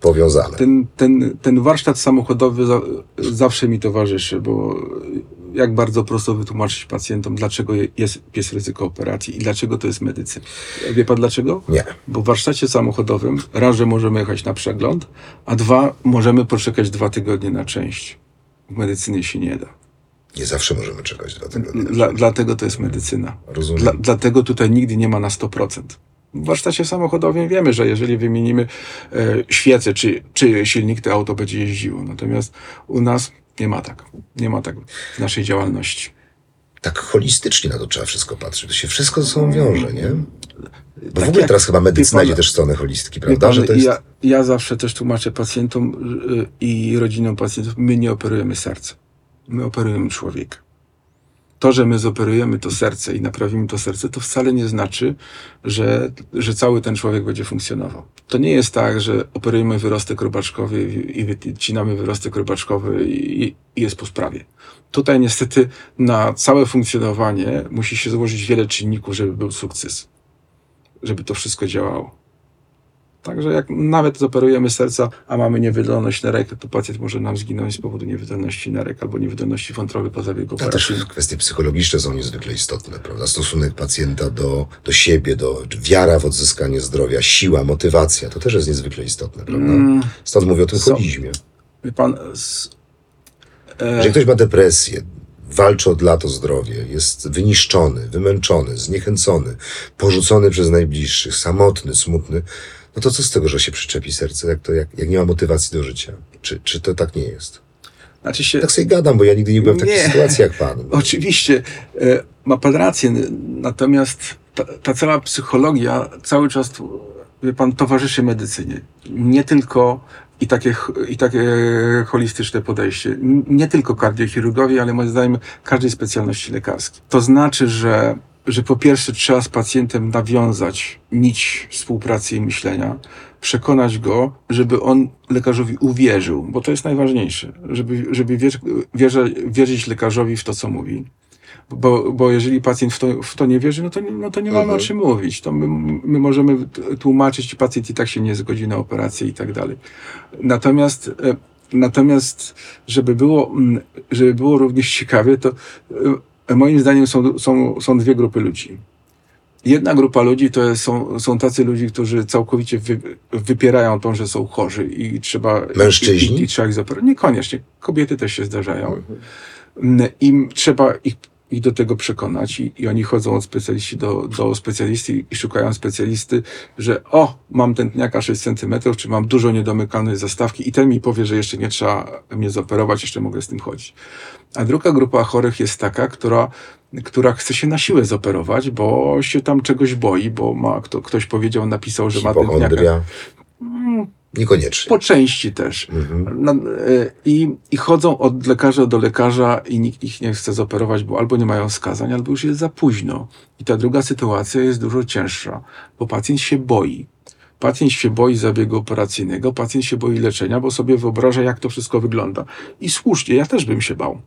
powiązane. Ten, ten, ten warsztat samochodowy za, zawsze mi towarzyszy, bo jak bardzo prosto wytłumaczyć pacjentom, dlaczego je- jest, jest ryzyko operacji i dlaczego to jest medycyna. Wie pan dlaczego? Nie. Bo w warsztacie samochodowym raz, że możemy jechać na przegląd, a dwa, możemy poczekać dwa tygodnie na część. W medycynie się nie da. Nie zawsze możemy czekać dwa tygodnie. Dla, dlatego to jest medycyna. Rozumiem. Dla, dlatego tutaj nigdy nie ma na 100%. W warsztacie samochodowym wiemy, że jeżeli wymienimy e, świecę czy, czy silnik, to auto będzie jeździło. Natomiast u nas nie ma tak. Nie ma tak w naszej działalności. Tak holistycznie na to trzeba wszystko patrzeć. To się wszystko ze sobą wiąże, nie? Bo Tak w ogóle jak- teraz chyba medycyna idzie też w stronę holistyki, prawda? pan, Że to jest... ja, ja zawsze też tłumaczę pacjentom y, i rodzinom pacjentów, my nie operujemy serca. My operujemy człowieka. To, że my zoperujemy to serce i naprawimy to serce, to wcale nie znaczy, że, że cały ten człowiek będzie funkcjonował. To nie jest tak, że operujemy wyrostek robaczkowy i wycinamy wyrostek robaczkowy i, i jest po sprawie. Tutaj niestety na całe funkcjonowanie musi się złożyć wiele czynników, żeby był sukces. Żeby to wszystko działało. Także jak nawet zoperujemy serca, a mamy niewydolność nerek, to pacjent może nam zginąć z powodu niewydolności nerek albo niewydolności wątroby po zabiegu A też operacyjnym. kwestie psychologiczne są niezwykle istotne, prawda? Stosunek pacjenta do, do siebie, do wiara w odzyskanie zdrowia, siła, motywacja, to też jest niezwykle istotne, prawda? Mm, Stąd mówię o tym holizmie. wie pan, s- e, Jeżeli ktoś ma depresję, walczy od lat o zdrowie, jest wyniszczony, wymęczony, zniechęcony, porzucony przez najbliższych, samotny, smutny, no to co z tego, że się przyczepi serce, jak, to, jak, jak nie ma motywacji do życia? Czy, czy to tak nie jest? znaczy się, Tak sobie gadam, bo ja nigdy nie byłem w takiej Nie. sytuacji jak pan. Oczywiście, e, ma pan rację, natomiast ta, ta cała psychologia cały czas, tu, wie pan, towarzyszy medycynie. Nie tylko i takie, i takie holistyczne podejście. Nie tylko kardiochirurgowie, ale moim zdaniem każdej specjalności lekarskiej. To znaczy, że, że po pierwsze trzeba z pacjentem nawiązać nić współpracy i myślenia, przekonać go, żeby on lekarzowi uwierzył, bo to jest najważniejsze, żeby, żeby wierz, wierze, wierzyć lekarzowi w to, co mówi. Bo, bo jeżeli pacjent w to, w to nie wierzy, no to, nie- no to nie mamy Mhm. o czym mówić. To my, my możemy tłumaczyć, pacjent i tak się nie zgodzi na operację i tak dalej. Natomiast, e, natomiast żeby, było, żeby było również ciekawie, to e, moim zdaniem są, są, są dwie grupy ludzi. Jedna grupa ludzi to są, są tacy ludzie, którzy całkowicie wy, wypierają to, że są chorzy i trzeba. Mężczyźni? I, i, i trzeba ich zaoperować. Niekoniecznie. Kobiety też się zdarzają. Mm, Im trzeba ich, ich do tego przekonać i, i oni chodzą od specjaliści do, do specjalisty i szukają specjalisty, że o, mam tętniaka 6 cm, czy mam dużo niedomykalnej zastawki i ten mi powie, że jeszcze nie trzeba mnie zoperować, jeszcze mogę z tym chodzić. A druga grupa chorych jest taka, która, która chce się na siłę zoperować, bo się tam czegoś boi, bo ma, kto, ktoś powiedział, napisał, że ma tętniaka. Niekoniecznie. Po części też. Mhm. Na, e, i, I chodzą od lekarza do lekarza i nikt ich nie chce zoperować, bo albo nie mają wskazań, albo już jest za późno. I ta druga sytuacja jest dużo cięższa, bo pacjent się boi. Pacjent się boi zabiegu operacyjnego, pacjent się boi leczenia, bo sobie wyobraża, jak to wszystko wygląda. I słusznie, ja też bym się bał.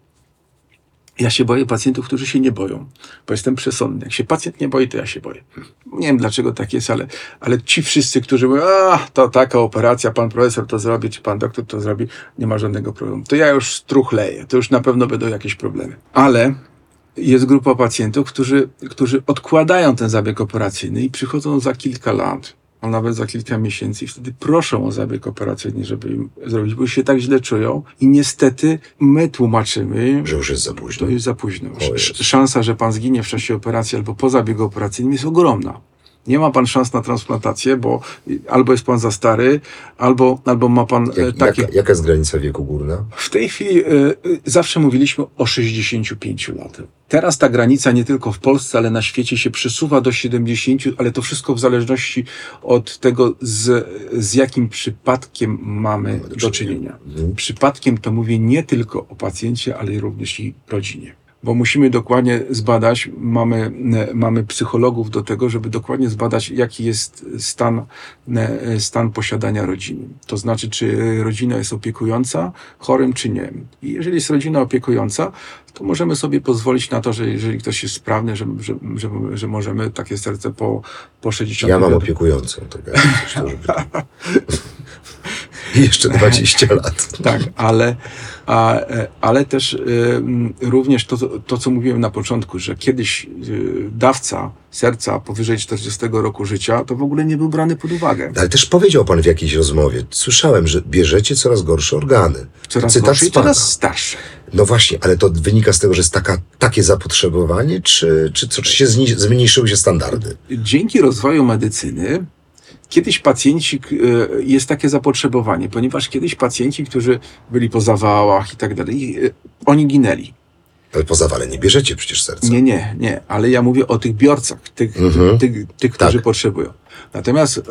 Ja się boję pacjentów, którzy się nie boją, bo jestem przesądny. Jak się pacjent nie boi, to ja się boję. Nie wiem dlaczego tak jest, ale, ale ci wszyscy, którzy mówią, a to taka operacja, pan profesor to zrobi, czy pan doktor to zrobi, nie ma żadnego problemu. To ja już struchleję, to już na pewno będą jakieś problemy. Ale jest grupa pacjentów, którzy, którzy odkładają ten zabieg operacyjny i przychodzą za kilka lat, a nawet za kilka miesięcy i wtedy proszą o zabieg operacyjny, żeby im zrobić, bo się tak źle czują i niestety my tłumaczymy, Że już jest za późno. to jest za późno. Sz- Szansa, że pan zginie w czasie operacji albo po zabiegu operacyjnym jest ogromna. Nie ma pan szans na transplantację, bo albo jest pan za stary, albo, albo ma pan e, Jak, takie. jaka, jaka jest granica wieku górna? W tej chwili e, zawsze mówiliśmy o 65 latach. Teraz ta granica nie tylko w Polsce, ale na świecie się przesuwa do 70, ale to wszystko w zależności od tego, z, z jakim przypadkiem mamy do czynienia. Przypadkiem to mówię nie tylko o pacjencie, ale również i rodzinie. Bo musimy dokładnie zbadać, mamy, mamy psychologów do tego, żeby dokładnie zbadać, jaki jest stan, stan posiadania rodziny. To znaczy, czy rodzina jest opiekująca chorym, czy nie. I jeżeli jest rodzina opiekująca, to możemy sobie pozwolić na to, że jeżeli ktoś jest sprawny, że, że, że, że możemy takie serce po, po 60 Ja mam lat- opiekującą, jakby coś to, żeby... Jeszcze 20 lat. Tak, ale, a, e, ale też m, również to, to, co mówiłem na początku, że kiedyś y, dawca serca powyżej 40 roku życia to w ogóle nie był brany pod uwagę. Ale też powiedział pan w jakiejś rozmowie, słyszałem, że bierzecie coraz gorsze organy. Coraz Cytat gorsze i coraz starsze. No właśnie, ale to wynika z tego, że jest taka, takie zapotrzebowanie, czy, czy, co, czy się zmniejszyły się standardy? Dzięki rozwoju medycyny kiedyś pacjenci, e, jest takie zapotrzebowanie, ponieważ kiedyś pacjenci, którzy byli po zawałach i tak dalej, e, oni ginęli. Ale po zawale nie bierzecie przecież serca. Nie, nie, nie, ale ja mówię o tych biorcach, tych, Mhm. tych, tych którzy Tak. potrzebują. Natomiast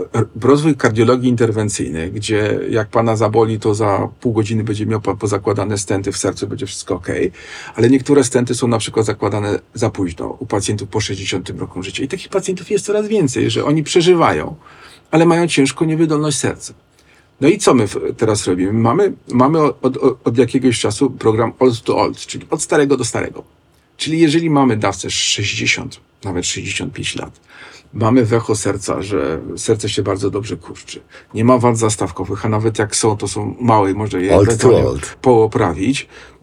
rozwój kardiologii interwencyjnej, gdzie jak pana zaboli, to za pół godziny będzie miał pozakładane stenty w sercu, będzie wszystko ok, ale niektóre stenty są na przykład zakładane za późno u pacjentów po 60 roku życia. I takich pacjentów jest coraz więcej, że oni przeżywają, ale mają ciężką niewydolność serca. No i co my teraz robimy? Mamy, mamy od, od, od jakiegoś czasu program old to old, czyli od starego do starego. Czyli jeżeli mamy dawcę 60, nawet 65 lat, mamy wecho serca, że serce się bardzo dobrze kurczy, nie ma wad zastawkowych, a nawet jak są, to są małe i można je Old to old.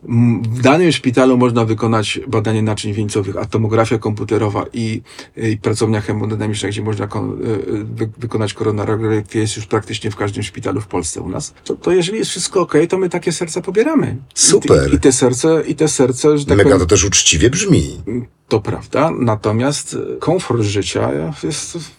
W danym szpitalu można wykonać badanie naczyń wieńcowych, a tomografia komputerowa i, i pracownia hemodynamiczna, gdzie można kon, wy, wykonać koronarografię jest już praktycznie w każdym szpitalu w Polsce u nas. To, to jeżeli jest wszystko ok, to my takie serca pobieramy. Super. I, i te serce, i te serce, że tak Mega powiem, to też uczciwie brzmi. to prawda, natomiast komfort życia jest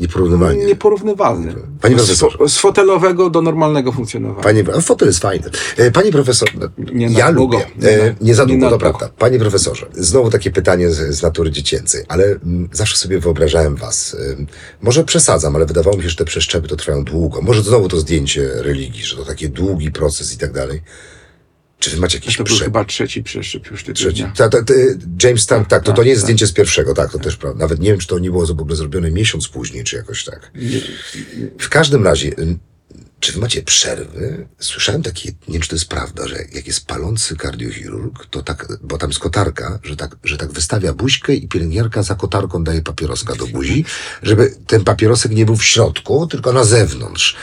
Nieporównywalnie. nieporównywalny. Panie profesorze. z fotelowego do normalnego funkcjonowania. Panie, a fotel jest fajny. E, Panie profesor, Nie ja długo. lubię. Nie E, nie za nie długo, na to prawda. Panie profesorze, znowu takie pytanie z, z natury dziecięcej, ale mm, zawsze sobie wyobrażałem was. Ym, może przesadzam, ale wydawało mi się, że te przeszczepy to trwają długo. Może znowu to zdjęcie religii, że to taki długi proces i tak dalej. Czy wy macie jakiś to był prze... chyba trzeci przeszczep już tego Trzeci. dnia. Ta, ta, ta, James Stan, tak, to, to tak, nie jest tak. zdjęcie z pierwszego, tak, to też prawda. Nawet nie wiem, czy to nie było w ogóle zrobione miesiąc później, czy jakoś tak. W każdym razie, ym, czy wy macie przerwy? Słyszałem takie, nie wiem, czy to jest prawda, że jak jest palący kardiochirurg, to tak, bo tam jest kotarka, że tak, że tak wystawia buźkę i pielęgniarka za kotarką daje papieroska do buzi, żeby ten papierosek nie był w środku, tylko na zewnątrz.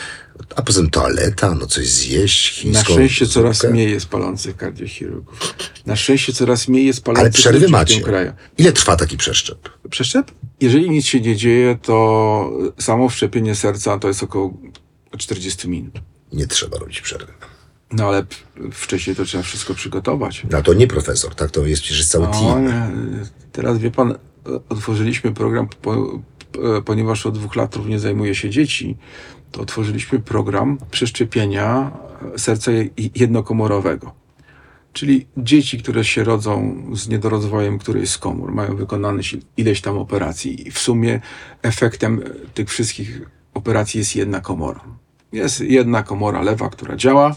A poza tym toaleta, no coś zjeść, Na chińską szczęście coraz zupkę. mniej jest palących kardiochirurgów. Na szczęście coraz mniej jest palących Ale przerwy macie. kraju. Ile trwa taki przeszczep? Przeszczep? Jeżeli nic się nie dzieje, to samo wszczepienie serca to jest około 40 minut. Nie trzeba robić przerwy. No ale wcześniej to trzeba wszystko przygotować. No to nie profesor, tak? To jest przecież cały No, team. nie. Teraz wie pan, otworzyliśmy program, po, ponieważ od dwóch lat również zajmuje się dzieci, to otworzyliśmy program przeszczepienia serca je- jednokomorowego. Czyli dzieci, które się rodzą z niedorozwojem którejś z komór, mają wykonane ileś tam operacji i w sumie efektem e, tych wszystkich operacji jest jedna komora. Jest jedna komora lewa, która działa,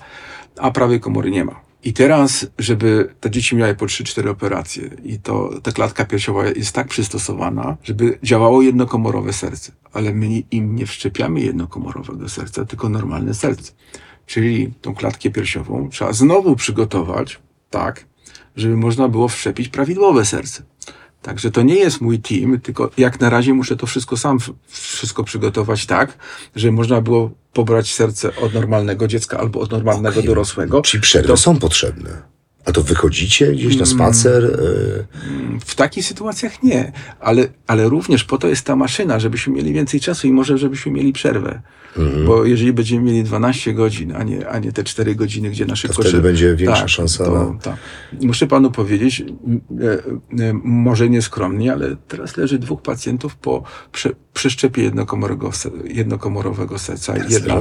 a prawej komory nie ma. I teraz, żeby te dzieci miały po 3-4 operacje i to ta klatka piersiowa jest tak przystosowana, żeby działało jednokomorowe serce. Ale my im nie wszczepiamy jednokomorowego serca, tylko normalne serce. Czyli tą klatkę piersiową trzeba znowu przygotować tak, żeby można było wszczepić prawidłowe serce. Także to nie jest mój team, tylko jak na razie muszę to wszystko sam wszystko przygotować tak, żeby można było pobrać serce od normalnego dziecka albo od normalnego Okej. dorosłego. Czyli przerwy To- są potrzebne. A to wychodzicie gdzieś na spacer? y, W takich sytuacjach nie, ale, ale również po to jest ta maszyna, żebyśmy mieli więcej czasu i może żebyśmy mieli przerwę. Mhm. Bo jeżeli będziemy mieli 12 godzin, a nie, a nie te 4 godziny, gdzie na szybko... wtedy będzie większa szansa To, na- tak. Muszę panu powiedzieć, e, e, może nieskromnie, ale teraz leży dwóch pacjentów po prze, przeszczepie jednokomorowego, jednokomorowego serca. Jedna,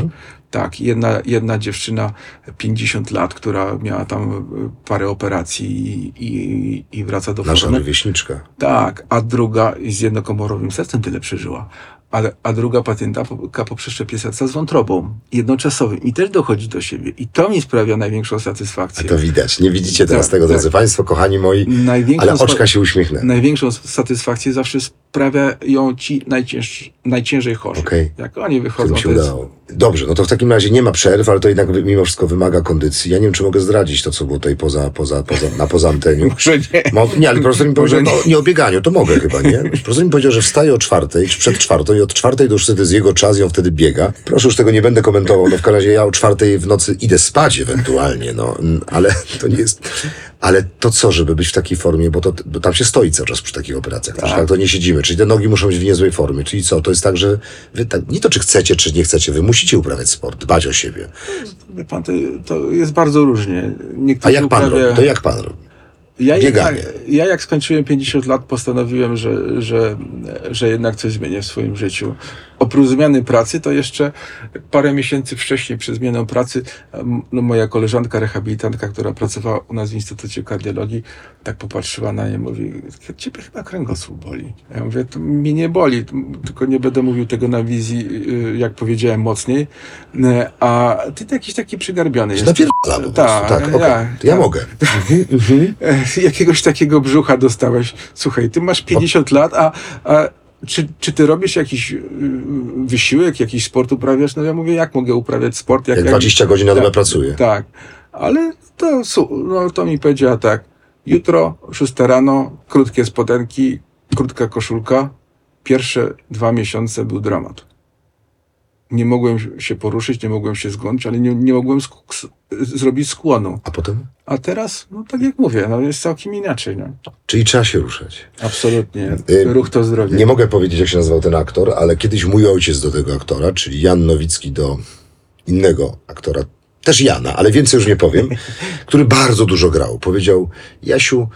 tak, jedna, jedna dziewczyna 50 lat, która miała tam y, parę operacji i, i, i wraca do Nasza formy. rówieśniczka. Tak, a druga z jednokomorowym sercem tyle przeżyła. A, a druga pacjentka po, przeszczepie serca z wątrobą jednoczasowym i też dochodzi do siebie. I to mi sprawia największą A satysfakcję. to widać. Nie widzicie teraz Tak, tego, tak. drodzy Państwo, kochani moi, Największą ale oczka się uśmiechnę. Największą satysfakcję zawsze sprawiają ci najcięż, najciężej chorzy. Okej. Jak oni wychodzą, się to jest, udało. Dobrze, no to w takim razie nie ma przerw, ale to jednak mimo wszystko wymaga kondycji. Ja nie wiem, czy mogę zdradzić to, co było tutaj poza, poza, poza, na poza anteniu. Może nie. Mo, nie, ale profesor mi powiedział, Może no, nie o bieganiu, to mogę chyba, nie? Profesor mi powiedział, że wstaje o czwartej, czy przed czwartą i od czwartej do już wtedy jest jego czas i on wtedy biega. Proszę, już tego nie będę komentował, no w każdym razie ja o czwartej w nocy idę spać ewentualnie, no, ale to nie jest... Ale to co, żeby być w takiej formie, bo, to, bo tam się stoi cały czas przy takich operacjach, tak. tak to nie siedzimy, czyli te nogi muszą być w niezłej formie, czyli co, to jest tak, że wy tak, nie to czy chcecie, czy nie chcecie, wy musicie uprawiać sport, dbać o siebie. Pan, to, to jest bardzo różnie. A Niektórzy jak pan uprawia- robi? To jak pan robi? Ja Bieganie. jednak, ja jak skończyłem 50 lat, postanowiłem, że, że, że jednak coś zmienię w swoim życiu. Oprócz zmiany pracy, to jeszcze parę miesięcy wcześniej przed zmianą pracy no, moja koleżanka, rehabilitantka, która pracowała u nas w Instytucie Kardiologii, tak popatrzyła na nie mówi, ciebie chyba kręgosłup boli. Ja mówię, to mnie nie boli, tylko nie będę mówił tego na wizji, y, jak powiedziałem, mocniej. E, A ty jakiś taki przygarbiony jesteś. Napierdala po prostu, Tak, tak, okej, ja- to ja tak. mogę. Jakiegoś takiego brzucha dostałeś. Słuchaj, ty masz 50 lat, a, a czy, czy ty robisz jakiś y, wysiłek, jakiś sport uprawiasz? No ja mówię, jak mogę uprawiać sport? Jak 20 godzin na dobę pracuję. Tak, ale to, no, to mi powiedziała tak, jutro, 6 rano, krótkie spodenki, krótka koszulka, pierwsze dwa miesiące był dramat. Nie mogłem się poruszyć, nie mogłem się zgonić, ale nie, nie mogłem sk- zrobić skłonu. A potem? A teraz, no tak jak mówię, no jest całkiem inaczej. No. Czyli trzeba się ruszać. Absolutnie. Y, Ruch to zdrowie. Nie mogę powiedzieć, jak się nazywał ten aktor, ale kiedyś mój ojciec do tego aktora, czyli Jan Nowicki do innego aktora, też Jana, ale więcej już nie powiem, który bardzo dużo grał. Powiedział, Jasiu,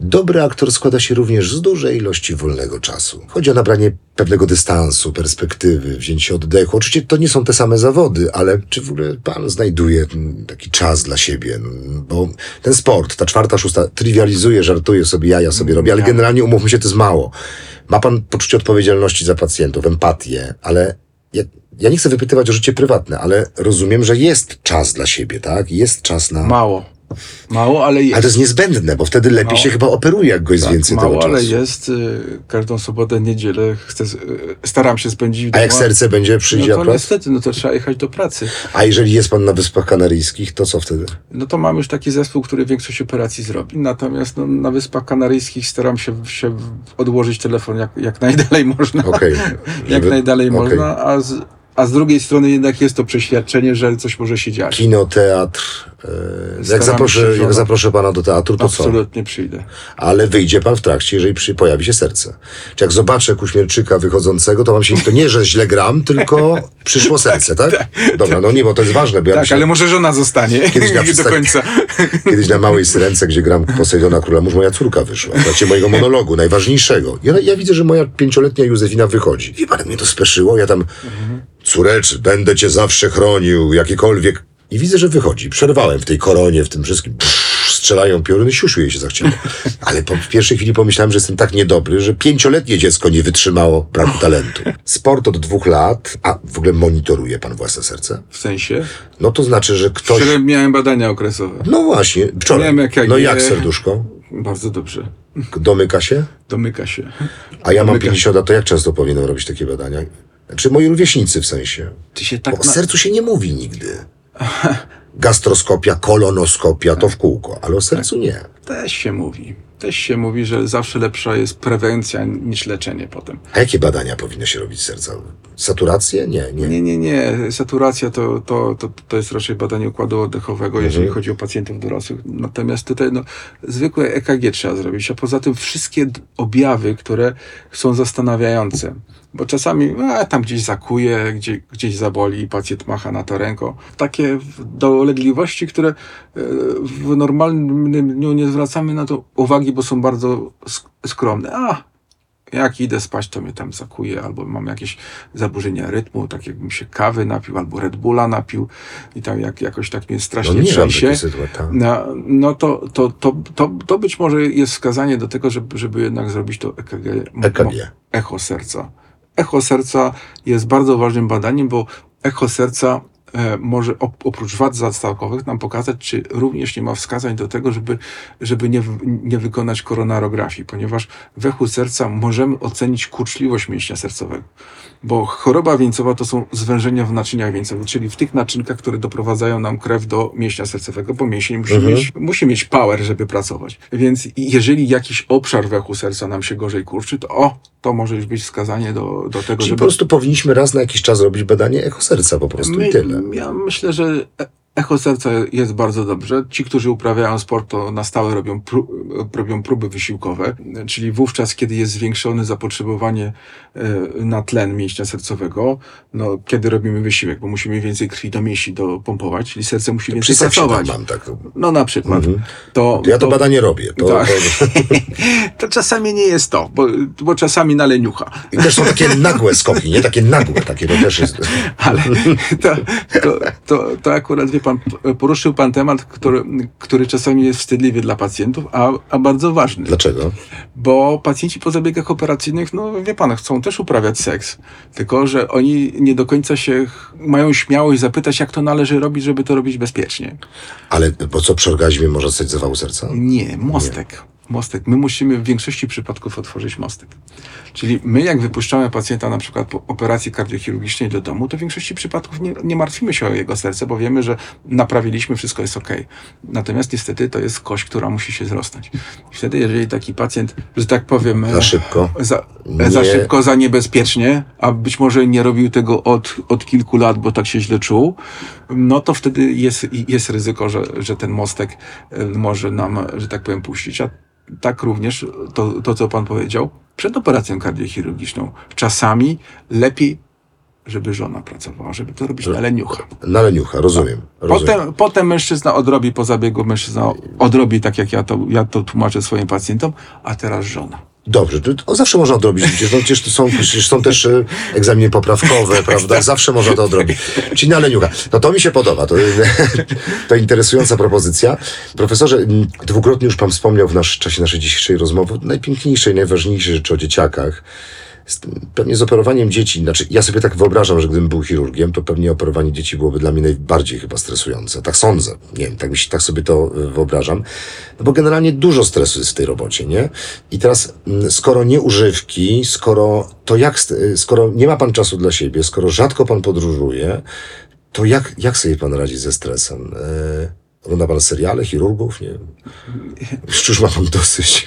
dobry aktor składa się również z dużej ilości wolnego czasu. Chodzi o nabranie pewnego dystansu, perspektywy, wzięcie oddechu. Oczywiście to nie są te same zawody, ale czy w ogóle pan znajduje mm, taki czas dla siebie? Mm, Bo ten sport, ta czwarta, szósta, trywializuje, żartuje sobie, ja, ja sobie robię, ale Ja. generalnie umówmy się, to jest mało. Ma pan poczucie odpowiedzialności za pacjentów, empatię, ale ja, ja nie chcę wypytywać o życie prywatne, ale rozumiem, że jest czas dla siebie, tak? Jest czas na... Mało. Mało, ale jest. Ale to jest niezbędne, bo wtedy lepiej Mało. się chyba operuje, jak go jest Tak, więcej mało, ale jest. y, Każdą sobotę, niedzielę chcę, y, staram się spędzić w A jak domu. serce będzie no przyjdzie to akurat? niestety, no to trzeba jechać do pracy. A jeżeli jest pan na Wyspach Kanaryjskich, to co wtedy? No to mam już taki zespół, który większość operacji zrobi. Natomiast no, na Wyspach Kanaryjskich staram się, się odłożyć telefon jak, jak najdalej można. Okej. jak Żeby- najdalej okej. można, a z, a z drugiej strony jednak jest to przeświadczenie, że coś może się dziać. Kino, teatr. E, jak, zaproszę, jak zaproszę pana do teatru, to co? Absolutnie przyjdę. Ale wyjdzie pan w trakcie, jeżeli przy, pojawi się serce. Czy jak zobaczę Kuśmierczyka wychodzącego, to mam się to nie, że źle gram, tylko przyszło serce, tak? Dobra, no nie, bo to jest ważne, bo ja Tak, myślę, ale może żona zostanie Kiedyś na do końca. Kiedyś na Małej Syrence, gdzie gram Posejdona Króla Mórz, moja córka wyszła. W trakcie mojego monologu, najważniejszego. Ja, ja widzę, że moja pięcioletnia Józefina wychodzi. I pan mnie to speszyło. Ja tam, córecz, będę cię zawsze chronił, jakiekolwiek. I widzę, że wychodzi. Przerwałem w tej koronie, w tym wszystkim. Pff, strzelają pioruny, siusiu jej się zachciało. Ale po, w pierwszej chwili pomyślałem, że jestem tak niedobry, że pięcioletnie dziecko nie wytrzymało braku talentu. Sport od dwóch lat, a w ogóle monitoruje pan własne serce? W sensie? No to znaczy, że ktoś... Wczoraj miałem badania okresowe. No właśnie, wczoraj. Wiem, jak ja no jak serduszko? Bardzo dobrze. Domyka się? Domyka się. A ja mam Domyka. 50 lat, to jak często powinienem robić takie badania? Czy moi rówieśnicy w sensie? Ty się Bo tak o na... sercu się nie mówi nigdy. Gastroskopia, kolonoskopia to w kółko, ale o sercu nie. Też się mówi. Też się mówi, że zawsze lepsza jest prewencja niż leczenie potem. A jakie badania powinno się robić serca? Saturację? Nie, nie. Nie, nie, nie. Saturacja to, to, to, to jest raczej badanie układu oddechowego, jeżeli chodzi o pacjentów dorosłych. Natomiast tutaj no, zwykłe EKG trzeba zrobić, a poza tym wszystkie objawy, które są zastanawiające. Bo czasami a, tam gdzieś zakuje, gdzie, gdzieś zaboli i pacjent macha na to ręką. Takie dolegliwości, które e, w normalnym dniu nie zwracamy na to uwagi, bo są bardzo sk- skromne. A, jak idę spać, to mnie tam zakuje, albo mam jakieś zaburzenia rytmu, tak jakbym się kawy napił, albo Red Bulla napił i tam jak, jakoś tak mnie No strasznie nie mam trzęsie. No, no to, to, to, to, to być może jest wskazanie do tego, żeby, żeby jednak zrobić to EKG. EKG. Echo serca. Echo serca jest bardzo ważnym badaniem, bo echo serca e, może op, oprócz wad zastawkowych nam pokazać, czy również nie ma wskazań do tego, żeby, żeby nie, nie wykonać koronarografii, ponieważ w echu serca możemy ocenić kurczliwość mięśnia sercowego. Bo choroba wieńcowa to są zwężenia w naczyniach wieńcowych, czyli w tych naczynkach, które doprowadzają nam krew do mięśnia sercowego, bo mięsień musi, Mhm. mieć, musi mieć power, żeby pracować. Więc jeżeli jakiś obszar w echu serca nam się gorzej kurczy, to o, to może już być wskazanie do, do tego, Czyli żeby... po prostu powinniśmy raz na jakiś czas robić badanie echo serca po prostu My- i tyle. Ja myślę, że e- echo serca jest bardzo dobrze. Ci, którzy uprawiają sport, to na stałe robią, pró- robią próby wysiłkowe, czyli wówczas, kiedy jest zwiększone zapotrzebowanie e, na tlen mięśnia sercowego, no, kiedy robimy wysiłek, bo musimy więcej krwi do mięśni dopompować, czyli serce musi więcej Przy seksie pracować. mam tak. No na przykład. Mhm. To, Ja to badanie robię. To, Tak. to, to czasami nie jest to, bo, bo czasami na leniucha. I też są takie nagłe skoki, nie? Takie nagłe, takie to też jest. Ale to, to, to, to akurat, wie pan, poruszył pan temat, który, który czasami jest wstydliwy dla pacjentów, a, a bardzo ważny. Dlaczego? Bo pacjenci po zabiegach operacyjnych, no wie pan, chcą też uprawiać seks. Tylko, że oni nie do końca się mają śmiałość zapytać, jak to należy robić, żeby to robić bezpiecznie. Ale po co przy orgazmie może stać zawału serca? Nie, mostek. Mostek. My musimy w większości przypadków otworzyć mostek. Czyli my, jak wypuszczamy pacjenta na przykład po operacji kardiochirurgicznej do domu, to w większości przypadków nie, nie martwimy się o jego serce, bo wiemy, że naprawiliśmy, wszystko jest ok. Natomiast niestety to jest kość, która musi się zrosnąć. Wtedy, jeżeli taki pacjent, że tak powiem, Za szybko. za, Nie. za szybko, za niebezpiecznie, a być może nie robił tego od, od kilku lat, bo tak się źle czuł, no to wtedy jest, jest ryzyko, że, że ten mostek e, może nam, że tak powiem, puścić. A tak również to, to co pan powiedział, przed operacją kardiochirurgiczną czasami lepiej, żeby żona pracowała, żeby to robić na leniucha. Na leniucha, rozumiem. rozumiem. Potem, potem mężczyzna odrobi po zabiegu, mężczyzna odrobi tak, jak ja to, ja to tłumaczę swoim pacjentom, a teraz żona. Dobrze, to, zawsze można odrobić. Przecież, no, przecież, to są, przecież są też e, egzaminy poprawkowe, prawda? Zawsze można to odrobić. Czyli na leniucha. No to mi się podoba. To, to interesująca propozycja. Profesorze, dwukrotnie już pan wspomniał w nasz, czasie naszej dzisiejszej rozmowy najpiękniejszej, najważniejszej rzeczy o dzieciakach. Pewnie z operowaniem dzieci, znaczy ja sobie tak wyobrażam, że gdybym był chirurgiem, to pewnie operowanie dzieci byłoby dla mnie najbardziej chyba stresujące. Tak sądzę. Nie wiem, tak, mi się, tak sobie to e, wyobrażam. No bo generalnie dużo stresu jest w tej robocie, nie? I teraz, mm, skoro nie używki, skoro to jak, y, skoro nie ma pan czasu dla siebie, skoro rzadko pan podróżuje, to jak, jak sobie pan radzi ze stresem? E, Ogląda pan seriale, chirurgów? Nie już ma pan dosyć?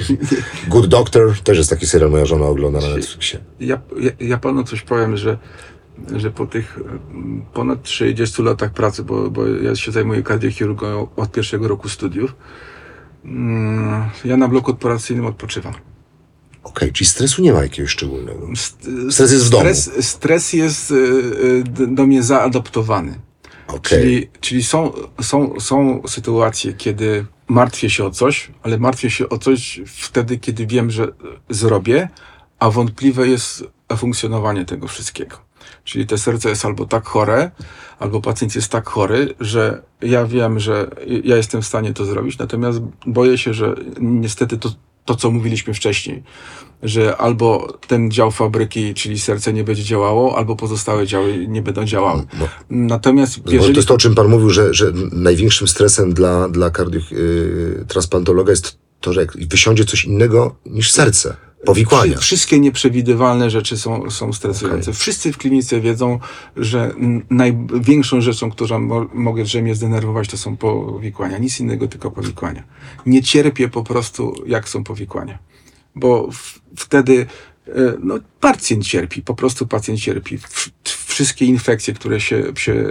Good Doctor, też jest taki serial, moja żona ogląda na Netflixie. Ja, ja, ja panu coś powiem, że, że po tych ponad 30 latach pracy, bo, bo ja się zajmuję kardiochirurgią od pierwszego roku studiów, mm, ja na bloku operacyjnym odpoczywam. Okej, czyli stresu nie ma jakiegoś szczególnego. St- Stres jest w domu. Stres, stres jest y, y, do mnie zaadoptowany. Okej. Czyli, czyli są, są, są sytuacje, kiedy martwię się o coś, ale martwię się o coś wtedy, kiedy wiem, że zrobię, a wątpliwe jest funkcjonowanie tego wszystkiego. Czyli te serce jest albo tak chore, albo pacjent jest tak chory, że ja wiem, że ja jestem w stanie to zrobić, natomiast boję się, że niestety to, to co mówiliśmy wcześniej, że albo ten dział fabryki, czyli serce nie będzie działało, albo pozostałe działy nie będą działały. No. Natomiast Bo jeżeli... to jest to, o czym pan mówił, że, że największym stresem dla, dla kardiotransplantologa jest to, że jak wysiądzie coś innego niż serce, powikłania. Wszy- Wszystkie nieprzewidywalne rzeczy są, są stresujące. Wszyscy w klinice wiedzą, że największą rzeczą, która mo- mogę, mnie zdenerwować, to są powikłania. Nic innego, tylko powikłania. Nie cierpię po prostu, jak są powikłania. Bo w, wtedy e, no, pacjent cierpi, po prostu pacjent cierpi. Wszystkie infekcje, które się, się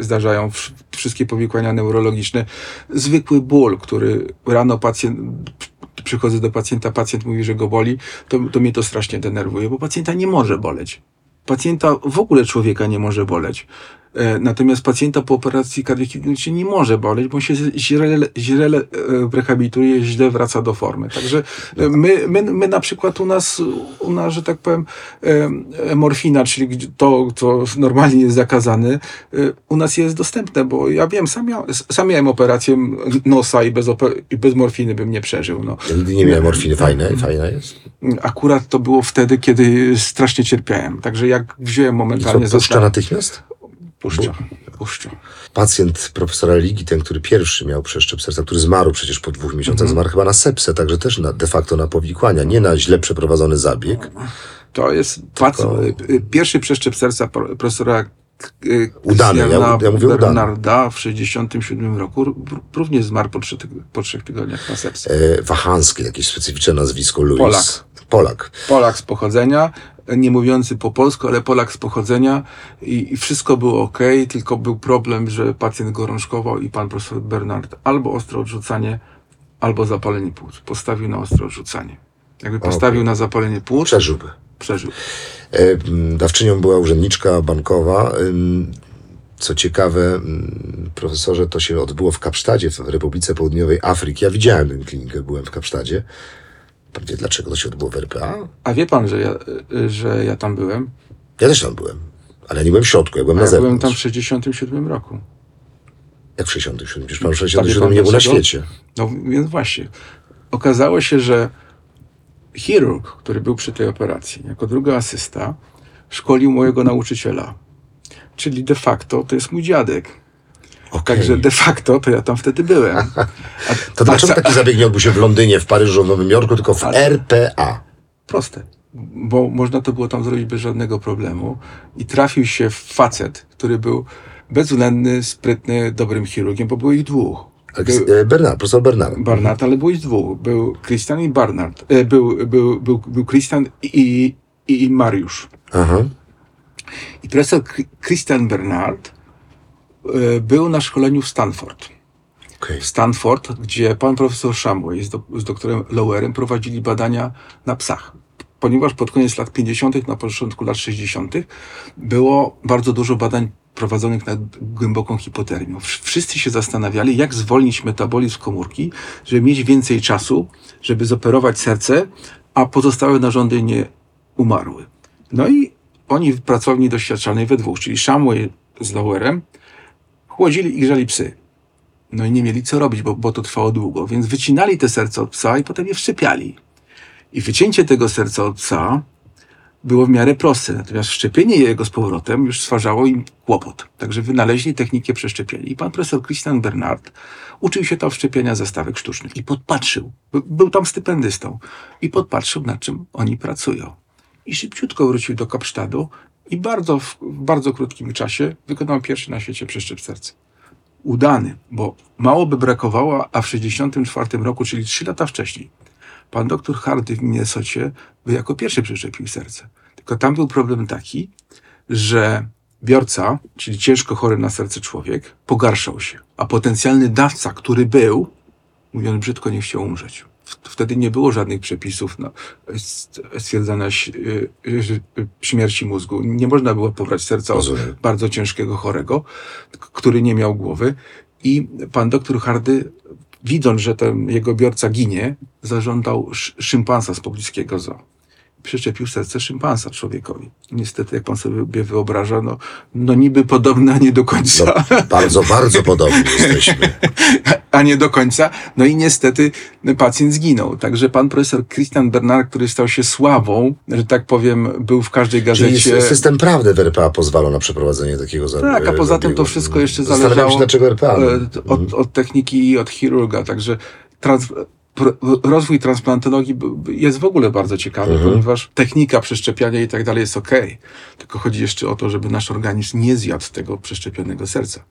zdarzają, wszystkie powikłania neurologiczne, zwykły ból, który rano pacjent przychodzę do pacjenta, pacjent mówi, że go boli, to, to mnie to strasznie denerwuje, bo pacjenta nie może boleć. Pacjenta w ogóle człowieka nie może boleć. E, Natomiast pacjenta po operacji kardiochirurgicznej nie może boleć, bo on się źle, źle e, rehabilituje, źle wraca do formy. Także e, my, my, my na przykład u nas, u nas, że tak powiem, morfina, czyli to, co normalnie jest zakazane, u nas jest dostępne, bo ja wiem, sam, ja, sam miałem operację nosa i bez, i bez morfiny bym nie przeżył. No. Ja nigdy nie miałem morfiny. Fajne, fajna jest. Akurat to było wtedy, kiedy strasznie cierpiałem. Także jak wziąłem I co, momentalnie puszcza natychmiast? Puszcza. Puszcza. Pacjent profesora Ligi, ten, który pierwszy miał przeszczep serca, który zmarł przecież po dwóch miesiącach, zmarł chyba na sepsę, także też na, de facto na powikłania, nie na źle przeprowadzony zabieg. To jest y, pierwszy przeszczep serca pro- profesora Udany, ja- ja mówię udany. Bernarda w 67 roku również zmarł po, tyg- po trzech tygodniach na sepsę. E, Wachański, jakieś specyficzne nazwisko, Louis. Polak. Polak. Polak z pochodzenia, nie mówiący po polsku, ale Polak z pochodzenia i, i wszystko było ok, tylko był problem, że pacjent gorączkował i pan profesor Bernard albo ostre odrzucanie, albo zapalenie płuc. Postawił na ostre odrzucanie. Jakby postawił na zapalenie płuc, Przeżyłby. przeżył. E, Dawczynią była urzędniczka bankowa. Co ciekawe, profesorze, to się odbyło w Kapsztadzie, w Republice Południowej Afryki. Ja widziałem tę klinikę, byłem w Kapsztadzie. Pan wie, dlaczego to się odbyło w RPA? A wie pan, że ja, że ja tam byłem? Ja też tam byłem, ale nie byłem w środku, ja byłem na Ja byłem zewnątrz. tam w 67 roku. Jak w 67? Przecież pan w A wie 67 pan nie był na świecie. No więc właśnie. Okazało się, że chirurg, który był przy tej operacji, jako druga asysta, szkolił mojego nauczyciela. Czyli de facto to jest mój dziadek. Okej. Także de facto to ja tam wtedy byłem. A, To dlaczego taki zabieg nie odbył się w Londynie, w Paryżu, w Nowym Jorku, tylko w RPA? Proste. Bo można to było tam zrobić bez żadnego problemu. I trafił się facet, który był bezwzględny, sprytny, dobrym chirurgiem, bo było ich dwóch. Był, E, Bernard, profesor Bernard. Barnard, ale było ich dwóch. Był Christian i Barnard. E, był, był, był, był Christian i, i, i Mariusz. Aha. I profesor Christian Bernard był na szkoleniu w Stanford. Okej. W Stanford, gdzie pan profesor Shumway z, do, z doktorem Lowerem prowadzili badania na psach. Ponieważ pod koniec lat 50., na początku lat 60., było bardzo dużo badań prowadzonych nad głęboką hipotermią. Wsz- Wszyscy się zastanawiali, jak zwolnić metabolizm komórki, żeby mieć więcej czasu, żeby zoperować serce, a pozostałe narządy nie umarły. No i oni w pracowni doświadczalnej we dwóch, czyli Shumway z Lowerem, chłodzili i grzali psy. No i nie mieli co robić, bo, bo to trwało długo, więc wycinali te serca od psa i potem je wszczepiali. I wycięcie tego serca od psa było w miarę proste, natomiast wszczepienie jego z powrotem już stwarzało im kłopot. Także wynaleźli technikę przeszczepienia. I pan profesor Christian Bernard uczył się tam wszczepiania zestawek sztucznych i podpatrzył, by- był tam stypendystą, i podpatrzył, nad czym oni pracują. I szybciutko wrócił do Kapsztadu i bardzo, w, bardzo krótkim czasie wykonał pierwszy na świecie przeszczep serca udany, bo mało by brakowało, a w 1964 roku, czyli trzy lata wcześniej, pan doktor Hardy w Minnesocie by jako pierwszy przyczepił serce. Tylko tam był problem taki, że biorca, czyli ciężko chory na serce człowiek, pogarszał się, a potencjalny dawca, który był, mówiąc brzydko, nie chciał umrzeć. Wtedy nie było żadnych przepisów st- stwierdzania y, y, śmierci mózgu. Nie można było pobrać serca od bardzo ciężkiego chorego, który nie miał głowy. I pan doktor Hardy, widząc, że ten jego biorca ginie, zażądał sz- szympansa z pobliskiego zoo. Przyczepił serce szympansa człowiekowi. Niestety, jak pan sobie wyobraża, no, no niby podobne, a nie do końca. No, bardzo, bardzo podobni jesteśmy. A nie do końca. No i niestety no, pacjent zginął. Także pan profesor Christian Bernard, który stał się sławą, że tak powiem, był w każdej Czyli gazecie. sy- system prawdy w RPA pozwala na przeprowadzenie takiego zabiegu. Tak, a poza tym to wszystko jeszcze zależało się, dlaczego RPA. e, od, od techniki i od chirurga. Także trans, rozwój transplantologii jest w ogóle bardzo ciekawy, Mhm. ponieważ technika przeszczepiania i tak dalej jest okej. Tylko chodzi jeszcze o to, żeby nasz organizm nie zjadł tego przeszczepionego serca.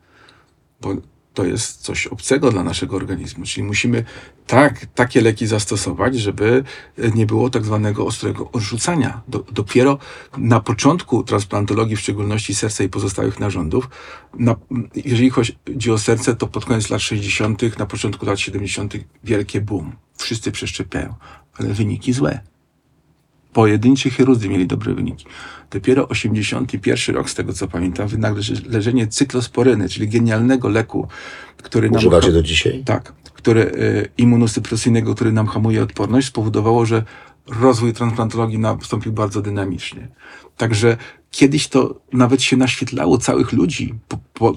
Bo to jest coś obcego dla naszego organizmu. Czyli musimy tak, takie leki zastosować, żeby nie było tak zwanego ostrego odrzucania. Do, dopiero na początku transplantologii, w szczególności serca i pozostałych narządów, na, jeżeli chodzi o serce, to pod koniec lat 60., na początku lat 70. wielkie boom. Wszyscy przeszczepiają, ale wyniki złe. Pojedynczy chirurdzy mieli dobre wyniki. Dopiero 81 rok, z tego co pamiętam, wynalezienie cyklosporyny, czyli genialnego leku, który nam... Używacie do dzisiaj? Tak, który y, immunosupresyjnego, który nam hamuje odporność, spowodowało, że rozwój transplantologii nastąpił bardzo dynamicznie. Także kiedyś to nawet się naświetlało całych ludzi po, po,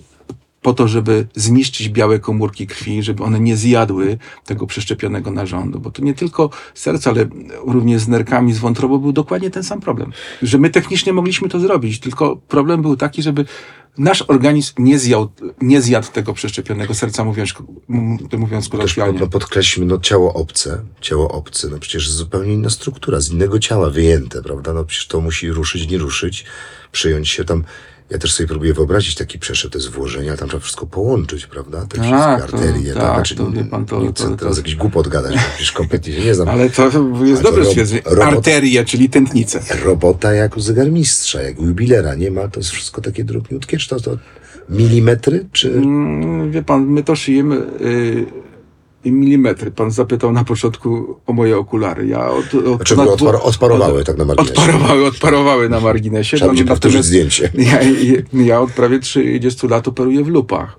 po to, żeby zniszczyć białe komórki krwi, żeby one nie zjadły tego przeszczepionego narządu. Bo to nie tylko serce, ale również z nerkami, z wątrobą był dokładnie ten sam problem. Że my technicznie mogliśmy to zrobić, tylko problem był taki, żeby nasz organizm nie zjadł, nie zjadł tego przeszczepionego serca, mówiąc, mówiąc kolokwialnie. no, podkreślmy, no ciało obce, ciało obce, no przecież zupełnie inna struktura, z innego ciała wyjęte, prawda? No przecież to musi ruszyć, nie ruszyć, przyjąć się tam. Ja też sobie próbuję wyobrazić taki przeszedł, to jest włożenie, ale tam trzeba wszystko połączyć, prawda? Te Tak, wszystkie to- arterie, tak, tak, znaczy, to wie pan, to- nie to- chcę to- teraz jakiś głupot gadać, przecież kompletnie się nie znam. Ale to jest to dobre stwierdzenie. Arterie, czyli tętnice. Robota jak u zegarmistrza, jak u jubilera, nie ma? To jest wszystko takie drobniutkie, czy to, to milimetry, czy... Mm, Wie pan, my to szyjemy y, milimetry. Pan zapytał na początku o moje okulary. Ja od, od, Znaczy, na odpar- odparowały tak na marginesie. Odparowały, odparowały na marginesie. Trzeba będzie No, powtórzyć natomiast zdjęcie. Ja, ja od prawie 30 lat operuję w lupach.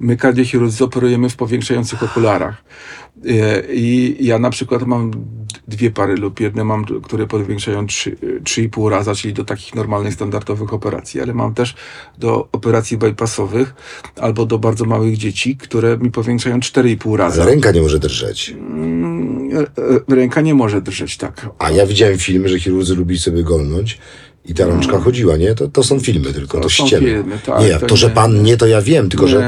My kardiochirurdzy operujemy w powiększających okularach. E, I ja na przykład mam dwie pary lup. Jedne mam, które powiększają trzy- 3,5 raza, czyli do takich normalnych, standardowych operacji, ale mam też do operacji bypassowych albo do bardzo małych dzieci, które mi powiększają 4,5 raza. Ale ręka nie może drżeć. Mm, e, e, Ręka nie może drżeć tak. A ja widziałem filmy, że chirurdzy lubi sobie golnąć i ta rączka chodziła, nie? To, to są filmy tylko, to, To są ściemy. filmy, tak, nie, to że nie. pan nie, to ja wiem, tylko że